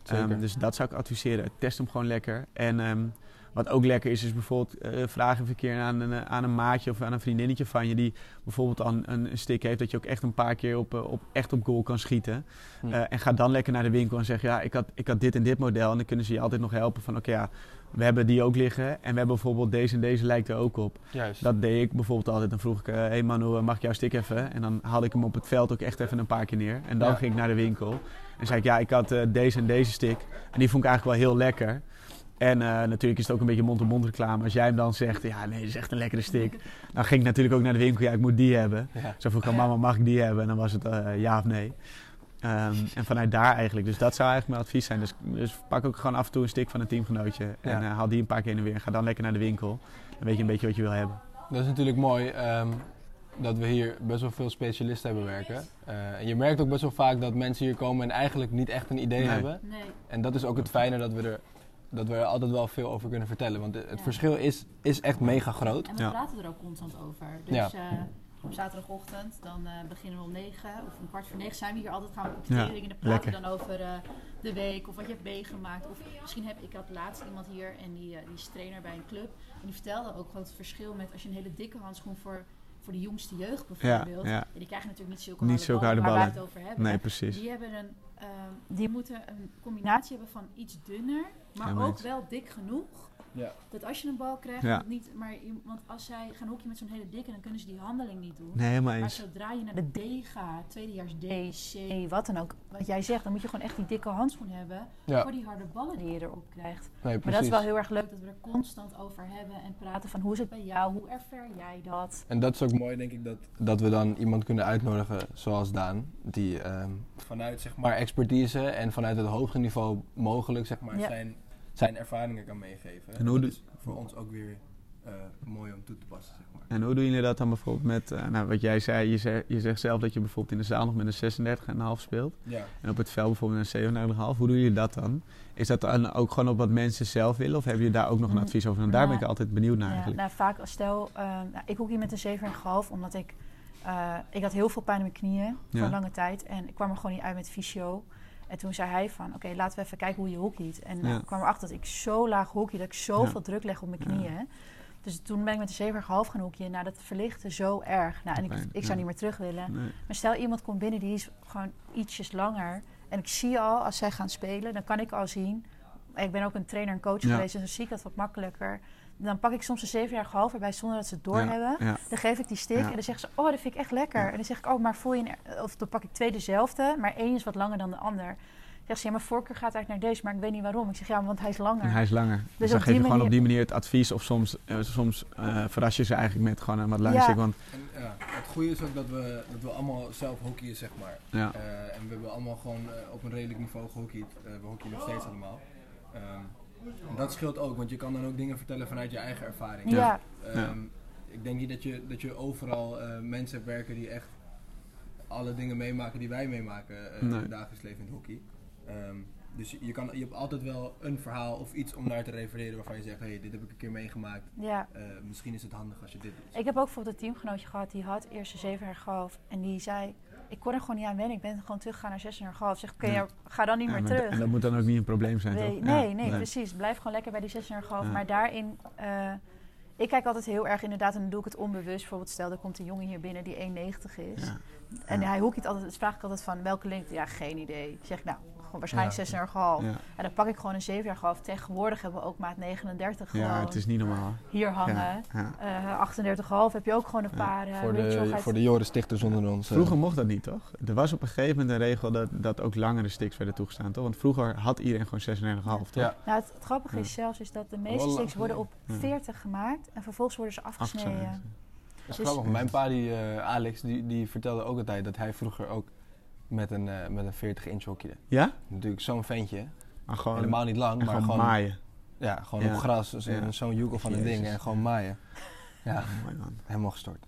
Ehm, dus dat zou ik adviseren. Test hem gewoon lekker. En ehm, Wat ook lekker is, is bijvoorbeeld eh, vraag even een keer aan een, eh, aan een maatje of aan een vriendinnetje van je die bijvoorbeeld al een, een stick heeft, dat je ook echt een paar keer op, eh, op, echt op goal kan schieten. Hm. En ga dan lekker naar de winkel en zeg ja, ik had, ik had dit en dit model. En dan kunnen ze je altijd nog helpen van oké ja, we hebben die ook liggen en we hebben bijvoorbeeld deze en deze lijkt er ook op. Juist. Dat deed ik bijvoorbeeld altijd. Dan vroeg ik, hé hey Manu, mag ik jouw stick even? En dan haalde ik hem op het veld ook echt even een paar keer neer. En dan Ja. ging ik naar de winkel. En zei ik, ja, ik had eh, deze en deze stick. En die vond ik eigenlijk wel heel lekker. En eh, natuurlijk is het ook een beetje mond-op-mond reclame. Als jij hem dan zegt, ja, nee, dat is echt een lekkere stick. Dan ging ik natuurlijk ook naar de winkel, ja, ik moet die hebben. Ja. Zo vroeg ik aan mama, mag ik die hebben? En dan was het eh, ja of nee. Ehm, en vanuit daar eigenlijk. Dus dat zou eigenlijk mijn advies zijn. Dus, dus pak ook gewoon af en toe een stick van een teamgenootje. En Ja. eh, haal die een paar keer in en weer. En ga dan lekker naar de winkel. Dan weet je een beetje wat je wil hebben. Dat is natuurlijk mooi ehm, dat we hier best wel veel specialisten hebben werken. Eh, en je merkt ook best wel vaak dat mensen hier komen en eigenlijk niet echt een idee Nee. hebben. Nee. En dat is ook het fijne dat we er, dat we er altijd wel veel over kunnen vertellen. Want het Ja. verschil is, is echt mega groot. En we Ja. praten er ook constant over. Dus Ja. eh, op zaterdagochtend, dan eh, beginnen we om negen of om kwart voor negen zijn we hier altijd gaan we optreden. en dan praten we dan over eh, de week of wat je hebt meegemaakt. Of misschien heb ik had laatst iemand hier en die, eh, die is trainer bij een club. En die vertelde ook gewoon het verschil met als je een hele dikke handschoen voor, voor de jongste jeugd Ja, bijvoorbeeld. ja. En die krijgen natuurlijk niet zulke Niet harde zulke ballen harde waar wij ballen. het over hebben. Nee, precies. Die, hebben een, ehm, die moeten een combinatie hebben van iets dunner, maar Ja, ook wel dik genoeg. Ja. Dat als je een bal krijgt, Ja. niet, maar, want als zij gaan hockeyen met zo'n hele dikke, dan kunnen ze die handeling niet doen. Nee, helemaal Maar eens. zodra je naar de D gaat, tweedejaars D, C, wat dan ook, wat jij zegt, dan moet je gewoon echt die dikke handschoen hebben Ja, voor die harde ballen die je erop krijgt. nee, Maar dat is wel heel erg leuk dat we er constant over hebben en praten van hoe is het bij jou, hoe ervaar jij dat? En dat is ook mooi, denk ik, dat, dat we dan iemand kunnen uitnodigen zoals Daan. Die ehm, vanuit zeg maar, expertise en vanuit het hoogste niveau mogelijk zeg maar, Ja. zijn, zijn ervaringen kan meegeven. En hoe dat is voor ons ook weer eh, mooi om toe te passen. Zeg maar. En hoe doen jullie dat dan bijvoorbeeld met, eh, nou, wat jij zei, je, zegt, je zegt zelf dat je bijvoorbeeld in de zaal nog met een 36,5 speelt. Ja. En op het veld bijvoorbeeld een 37,5. Hoe doen jullie dat dan? Is dat dan ook gewoon op wat mensen zelf willen? Of hebben jullie daar ook nog een Mm, advies over? En daar ben ik nou, altijd benieuwd naar Ja, eigenlijk. nou, vaak als stel, eh, nou, ik hoek hier met een 7,5 omdat ik, eh, ik had heel veel pijn in mijn knieën voor Ja. een lange tijd. En ik kwam er gewoon niet uit met fysio. En toen zei hij van, oké, laten we even kijken hoe je hockeyt. En Ja. ik kwam erachter dat ik zo laag hockey, dat ik zoveel druk leg op mijn Ja. knieën. Dus toen ben ik met de 7,5 gaan hockeyen. Nou, dat verlichtte zo erg. Nou, en ik, ik zou niet meer terug willen. Nee. Maar stel iemand komt binnen, die is gewoon ietsjes langer. En ik zie al, als zij gaan spelen, dan kan ik al zien. Ik ben ook een trainer en coach geweest, dus dan zie ik dat wat makkelijker. Dan pak ik soms een zevenjarige erbij zonder dat ze het doorhebben. Ja, ja. Dan geef ik die stick Ja. en dan zeggen ze, oh, dat vind ik echt lekker. Ja. En dan zeg ik, oh, maar voel je... een- Of dan pak ik twee dezelfde, maar één is wat langer dan de ander. Dan zegt ze, ja, mijn voorkeur gaat eigenlijk naar deze, maar ik weet niet waarom. Ik zeg, ja, want hij is langer. En hij is langer. Dus, Dus dan geef je gewoon op die manier het advies. Of soms, eh, soms eh, verras je ze eigenlijk met gewoon een wat langer Ja. stick. Want En, ja, het goede is ook dat we, dat we allemaal zelf hockeyen, zeg maar. ja, Eh, en we hebben allemaal gewoon op een redelijk niveau gehockeyd. Eh, we hockeyen nog steeds allemaal. Ehm, en dat scheelt ook, want je kan dan ook dingen vertellen vanuit je eigen ervaring. ja. Ehm, Ik denk niet dat je, dat je overal eh, mensen hebt werken die echt alle dingen meemaken die wij meemaken eh, in het dagelijks leven in het hockey. Ehm, dus je, kan, je hebt altijd wel een verhaal of iets om naar te refereren waarvan je zegt, hé, hey, dit heb ik een keer meegemaakt. ja. Eh, misschien is het handig als je dit doet. Ik heb ook bijvoorbeeld een teamgenootje gehad, die had eerst een 7,5 en die zei, ik kon er gewoon niet aan wennen. Ik ben gewoon teruggegaan naar 6,5. Zeg, oké, Ja. ja, ga dan niet Ja, meer terug. En dat moet dan ook niet een probleem zijn, Nee, toch? nee, Ja, nee, precies. Blijf gewoon lekker bij die 6,5. Ja. Maar daarin, eh, ik kijk altijd heel erg inderdaad, en dan doe ik het onbewust. Bijvoorbeeld, stel, er komt een jongen hier binnen die 1,90 is. En hij hoekt altijd, dus vraag ik altijd van, welke lengte? Ja, geen idee. Dan zeg ik, nou, gewoon waarschijnlijk Ja. 6,5. Ja. En dan pak ik gewoon een 7,5. Tegenwoordig hebben we ook maat 39 gewoon ja, het is niet normaal. hier hangen. Ja, ja. Eh 38,5 heb je ook gewoon een paar. eh, voor, de, voor de Joris Stichters onder ons. eh. Vroeger mocht dat niet, toch? Er was op een gegeven moment een regel dat, dat ook langere sticks werden toegestaan, toch? Want vroeger had iedereen gewoon 36,5, toch? Ja, Nou, het, het grappige Ja. is zelfs is dat de meeste sticks worden op Ja. 40 gemaakt en vervolgens worden ze afgesneden. Dat is Dus- grappig. Mijn pa, die, eh, Alex, die, die vertelde ook altijd dat hij vroeger ook met een, eh, met een 40 inch hockeyde. Ja? Natuurlijk zo'n ventje. Maar gewoon, Helemaal niet lang, maar gewoon, gewoon, maaien. ja, gewoon Ja. op gras. Dus Ja. Zo'n joekel van een ding en gewoon maaien. Ja, Mooi man. helemaal gestort.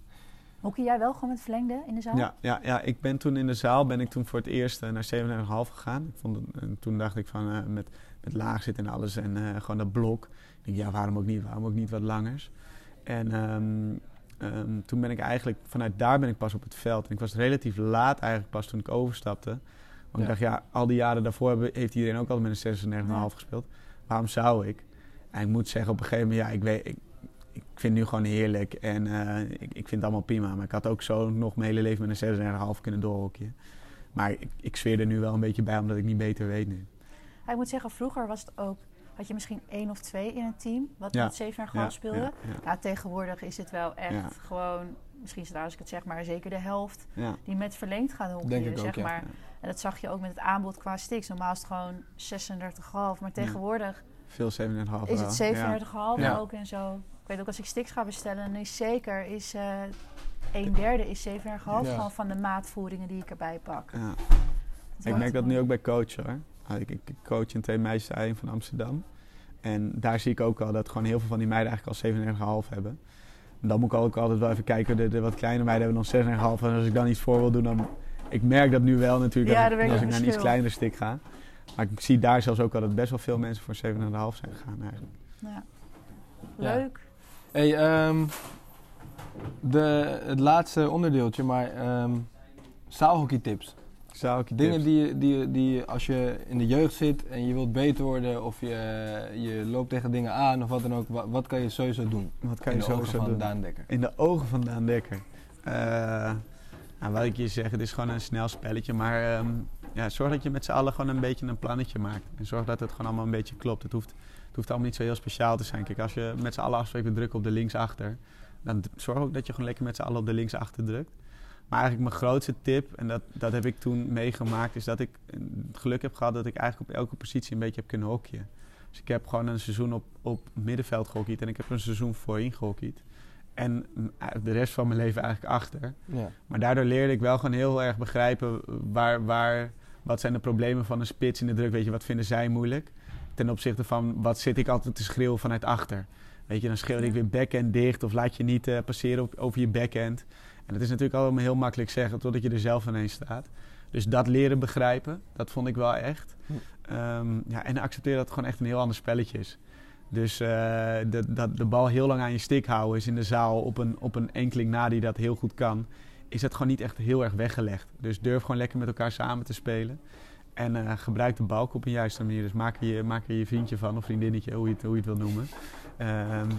Hockey jij wel gewoon met verlengde in de zaal? Ja, ja, ja, ik ben toen in de zaal ben ik toen voor het eerst eh, naar 37,5 gegaan. Ik vond het, en toen dacht ik van eh, met, met laag zitten en alles en eh, gewoon dat blok. Ik denk, ja, waarom ook niet? Waarom ook niet wat langers? En ehm, ehm, toen ben ik eigenlijk, vanuit daar ben ik pas op het veld. En ik was relatief laat eigenlijk pas toen ik overstapte. Want Ja. ik dacht, ja, al die jaren daarvoor hebben, heeft iedereen ook al met een 36,5 Ja. gespeeld. Waarom zou ik? En ik moet zeggen, op een gegeven moment, ja, ik, weet, ik, ik vind het nu gewoon heerlijk. En eh, ik, ik vind het allemaal prima. Maar ik had ook zo nog mijn hele leven met een 6,5 kunnen doorhokje. Maar ik, ik zweer er nu wel een beetje bij, omdat ik niet beter weet nu. Ja, ik moet zeggen, vroeger was het ook, had je misschien één of twee in een team wat Ja. met 7,5 Ja, speelde. ja, ja. Nou, tegenwoordig is het wel echt Ja. gewoon, misschien is het als ik het zeg, maar zeker de helft Ja. die met verlengd gaan ik ook, zeg ja. maar. En dat zag je ook met het aanbod qua sticks. Normaal is het gewoon 36,5, maar tegenwoordig Veel 7,5 is het 37,5 Ja. ook en zo. Ik weet ook als ik sticks ga bestellen, dan is zeker is eh een derde is 7,5 Ja. gewoon van de maatvoeringen die ik erbij pak. Ja. Ik merk dat nu gewoon- ook bij coach hoor. Ah, Ik, ik coach in twee meisjes A1 van Amsterdam. En daar zie ik ook al dat gewoon heel veel van die meiden eigenlijk al 7,5 hebben. En dan moet ik ook altijd wel even kijken. De, de wat kleine meiden hebben dan 6,5. En als ik dan iets voor wil doen, dan... Ik merk dat nu wel natuurlijk Ja, als, ik, als naar een iets kleiner stick ga. Maar ik zie daar zelfs ook al dat best wel veel mensen voor 7,5 zijn gegaan eigenlijk. Ja. Ja. Leuk. Hey, ehm, de, het laatste onderdeeltje, maar ehm zaalhockeytips. Zou ik je Dingen tips? die, die, die als je in de jeugd zit en je wilt beter worden of je, je loopt tegen dingen aan of wat dan ook, wat, wat kan je sowieso doen? Wat kan in je de ogen sowieso van doen? Daan Dekker. In de ogen van Daan Dekker. Eh, nou, wat ik je zeg, het is gewoon een snel spelletje. Maar ehm, ja, zorg dat je met z'n allen gewoon een beetje een plannetje maakt. En zorg dat het gewoon allemaal een beetje klopt. Het hoeft, het hoeft allemaal niet zo heel speciaal te zijn. Kijk, als je met z'n allen afspreekt, we drukken op de linksachter. Dan zorg ook dat je gewoon lekker met z'n allen op de linksachter drukt. Maar eigenlijk mijn grootste tip, en dat, dat heb ik toen meegemaakt, is dat ik eh, het geluk heb gehad dat ik eigenlijk op elke positie een beetje heb kunnen hockeyen. Dus ik heb gewoon een seizoen op, op middenveld gehockeyd en ik heb een seizoen voorin gehockeyd. En mm, de rest van mijn leven eigenlijk achter. Ja. Maar daardoor leerde ik wel gewoon heel erg begrijpen waar, waar, wat zijn de problemen van een spits in de druk. Weet je, wat vinden zij moeilijk? Ten opzichte van wat zit ik altijd te schreeuwen vanuit achter. Weet je, dan schreeuw ik weer backhand dicht of laat je niet eh, passeren op, over je backhand. En dat is natuurlijk allemaal heel makkelijk zeggen totdat je er zelf ineens staat. Dus dat leren begrijpen, dat vond ik wel echt. Hm. Ehm, ja, en accepteer dat het gewoon echt een heel ander spelletje is. Dus eh, de, dat de bal heel lang aan je stick houden is in de zaal op een, op een enkeling na die dat heel goed kan. Is dat gewoon niet echt heel erg weggelegd. Dus durf gewoon lekker met elkaar samen te spelen. En eh, gebruik de balk op een juiste manier. Dus maak er je, maak er je vriendje van of vriendinnetje, hoe je het, hoe je het wil noemen. Ehm,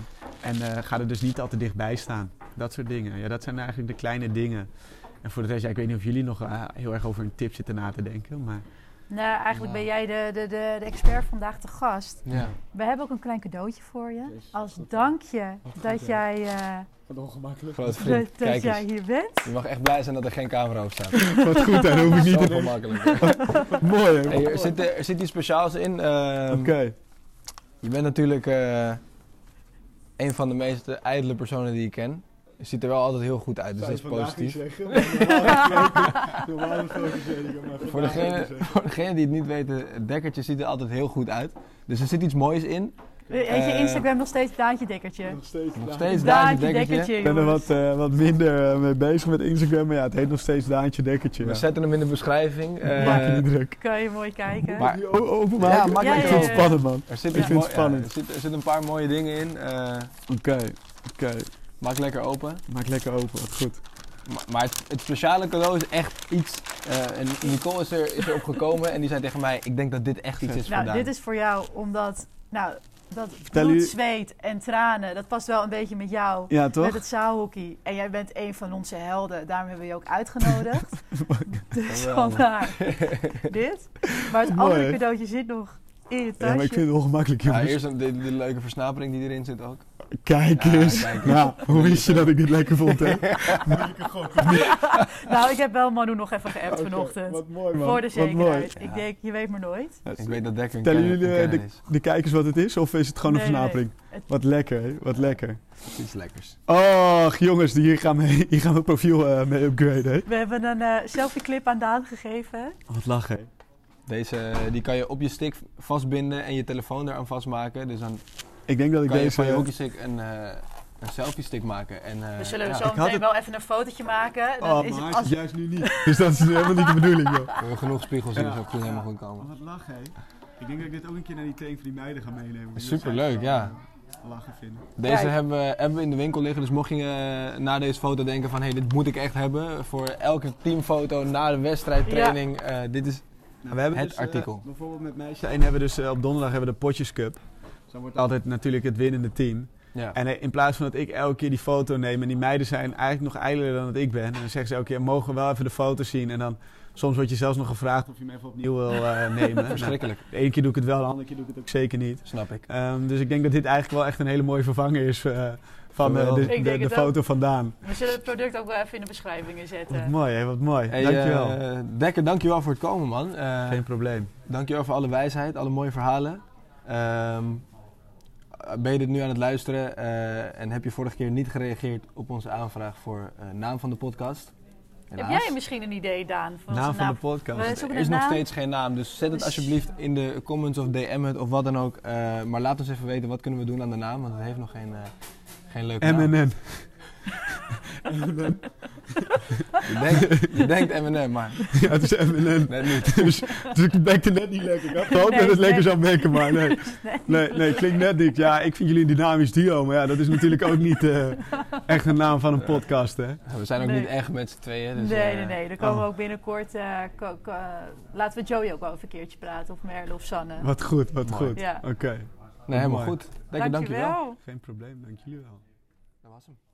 en eh, ga er dus niet al te dichtbij staan. Dat soort dingen. Ja, dat zijn eigenlijk de kleine dingen. En voor de rest, ik weet niet of jullie nog eh, heel erg over een tip zitten na te denken. Maar Nou, eigenlijk Nou. ben jij de, de, de, de expert vandaag te gast. Ja. We hebben ook een klein cadeautje voor je. Als dankje goed, dat jij, eh, wat ongemakkelijk. Groot dat, vriend, dat kijk jij eens. hier bent. Je mag echt blij zijn dat er geen camera op staat. Wat goed, daar hoef ik niet Zo te makkelijk. Mooi, hè? Hey, er, zit, er zit iets speciaals in. ehm, Oké. Je bent natuurlijk eh, een van de meest ijdele personen die ik ken. Je ziet er wel altijd heel goed uit, dus dat is positief. Voor degene, voor degene die het niet weten, het dekkertje ziet er altijd heel goed uit. Dus er zit iets moois in. Weet je Eh, Instagram nog steeds Daantje Dekkertje? Nog steeds. Nog steeds Daantje Daantje Dekkertje. Ik ben er wat, eh, wat minder eh, mee bezig met Instagram, maar ja, het heet nog steeds Daantje Dekkertje. We Ja. zetten hem in de beschrijving. eh, Maak je niet druk. Kan je mooi kijken. Maar- openmaken? Ja, maak Ja, ik ja, vind ja, het spannend, man. er, zit Ik iets vind het spannend. er, zit, er zitten een paar mooie dingen in. eh, Oké, oké. Maak lekker open. Maak lekker open, wat goed. Maar, maar het, het speciale cadeau is echt iets. eh, en Nicole is, er, is erop gekomen en die zei tegen mij: Ik denk dat dit echt iets is voor Nou, Daan. dit is voor jou omdat, nou, dat Vertel bloed, zweet en tranen, dat past wel een beetje met jou. Ja, toch? Met het zaalhockey. En jij bent een van onze helden. Daarom hebben we je ook uitgenodigd. dus vandaar dit. Maar het Mooi, andere cadeautje zit nog in je tasje. Ja, maar ik vind het ongemakkelijk, Ja, jongens. eerst een, de, de leuke versnapering die erin zit ook. Kijk Ja, eens. kijk eens. Nou, hoe wist je dat ik dit lekker vond, hè? Nou, ik heb wel Manu nog even geappt vanochtend. Wat mooi, man. voor de Wat mooi. zekerheid. Ja. Ik denk, je weet maar nooit. Ik weet dat Dekker kenner- jullie eh, de, de kijkers wat het is, of is het gewoon een Nee, versnapering? Wat lekker, hè? Wat lekker. Iets lekkers. Och, jongens, hier gaan we, hier gaan we het profiel eh, mee upgraden, hè? We hebben een eh selfie clip aan Daan gegeven. Wat lachen, hè? Deze eh, die kan je op je stick vastbinden en je telefoon eraan vastmaken. Dus dan Ik denk dat ik kan je van je hockeystick een, eh, een selfie stick maken. En, eh, We zullen ja, zo meteen het- wel even een fotootje maken. Dan Oh, is maar als... juist nu niet. Dus dat is helemaal niet de bedoeling, joh. We hebben genoeg spiegels, Ja. dus goed helemaal goed komen. Wat lachen, hè? Ik denk dat ik dit ook een keer naar die training van die meiden ga meenemen. Dat Superleuk, ja. Lachen vinden. Deze Kijk. hebben we, hebben we in de winkel liggen, dus mocht je eh, na deze foto denken van hé, hey, dit moet ik echt hebben. Voor elke teamfoto na de wedstrijdtraining, eh, dit is Nou, we hebben Het dus, eh, artikel. bijvoorbeeld met meisje 1 hebben we dus eh, op donderdag hebben we de Potjes Cup. Dan wordt altijd natuurlijk het winnende team. Ja. En eh, in plaats van dat ik elke keer die foto neem en die meiden zijn eigenlijk nog ijler dan dat ik ben. En dan zeggen ze elke keer, mogen we wel even de foto zien? En dan soms word je zelfs nog gevraagd of je hem even opnieuw wil nemen. Nou, Verschrikkelijk, de ene keer doe ik het wel, de andere keer doe ik het ook zeker niet. snap ik. Ehm, dus ik denk dat dit eigenlijk wel echt een hele mooie vervanger is van eh, de, de, foto van Daan. We zullen het product ook wel even in de beschrijvingen zetten. Wat mooi, hè? wat mooi. Hey, Dankjewel. eh, Dekker, dankjewel voor het komen, man. Eh, Geen probleem. Dankjewel voor alle wijsheid, alle mooie verhalen. Ehm, ben je dit nu aan het luisteren eh, en heb je vorige keer niet gereageerd op onze aanvraag voor eh, naam van de podcast? Heb jij misschien een idee, Daan? Naam van de podcast. Er is nog naam. steeds geen naam, dus zet het Dus- alsjeblieft in de comments of DM het of wat dan ook. Eh, maar laat ons even weten wat kunnen we doen aan de naam, want het heeft nog geen, eh, geen leuke naam. MNN. Je denkt, je denkt M&M, maar Ja, het is MNN. net niet. Dus, dus ik bekte net niet lekker. Ik had gehoopt Nee, dat het lekker zou bekken, maar nee. Nee. Nee, klinkt net niet. Ja, ik vind jullie een dynamisch duo, maar ja, dat is natuurlijk ook niet eh, echt een naam van een podcast, hè. We zijn ook Nee. niet echt met z'n tweeën. Dus, nee, eh, nee, nee. Dan komen we oh. ook binnenkort. eh, ko- ko- laten we Joey ook wel even een keertje praten. Of Merle of Sanne. Wat goed, wat Mooi. goed. Ja. Oké, Nee, helemaal Mooi. goed. Dekker, dankjewel. Dankjewel. geen probleem, dank jullie wel. Dat was hem.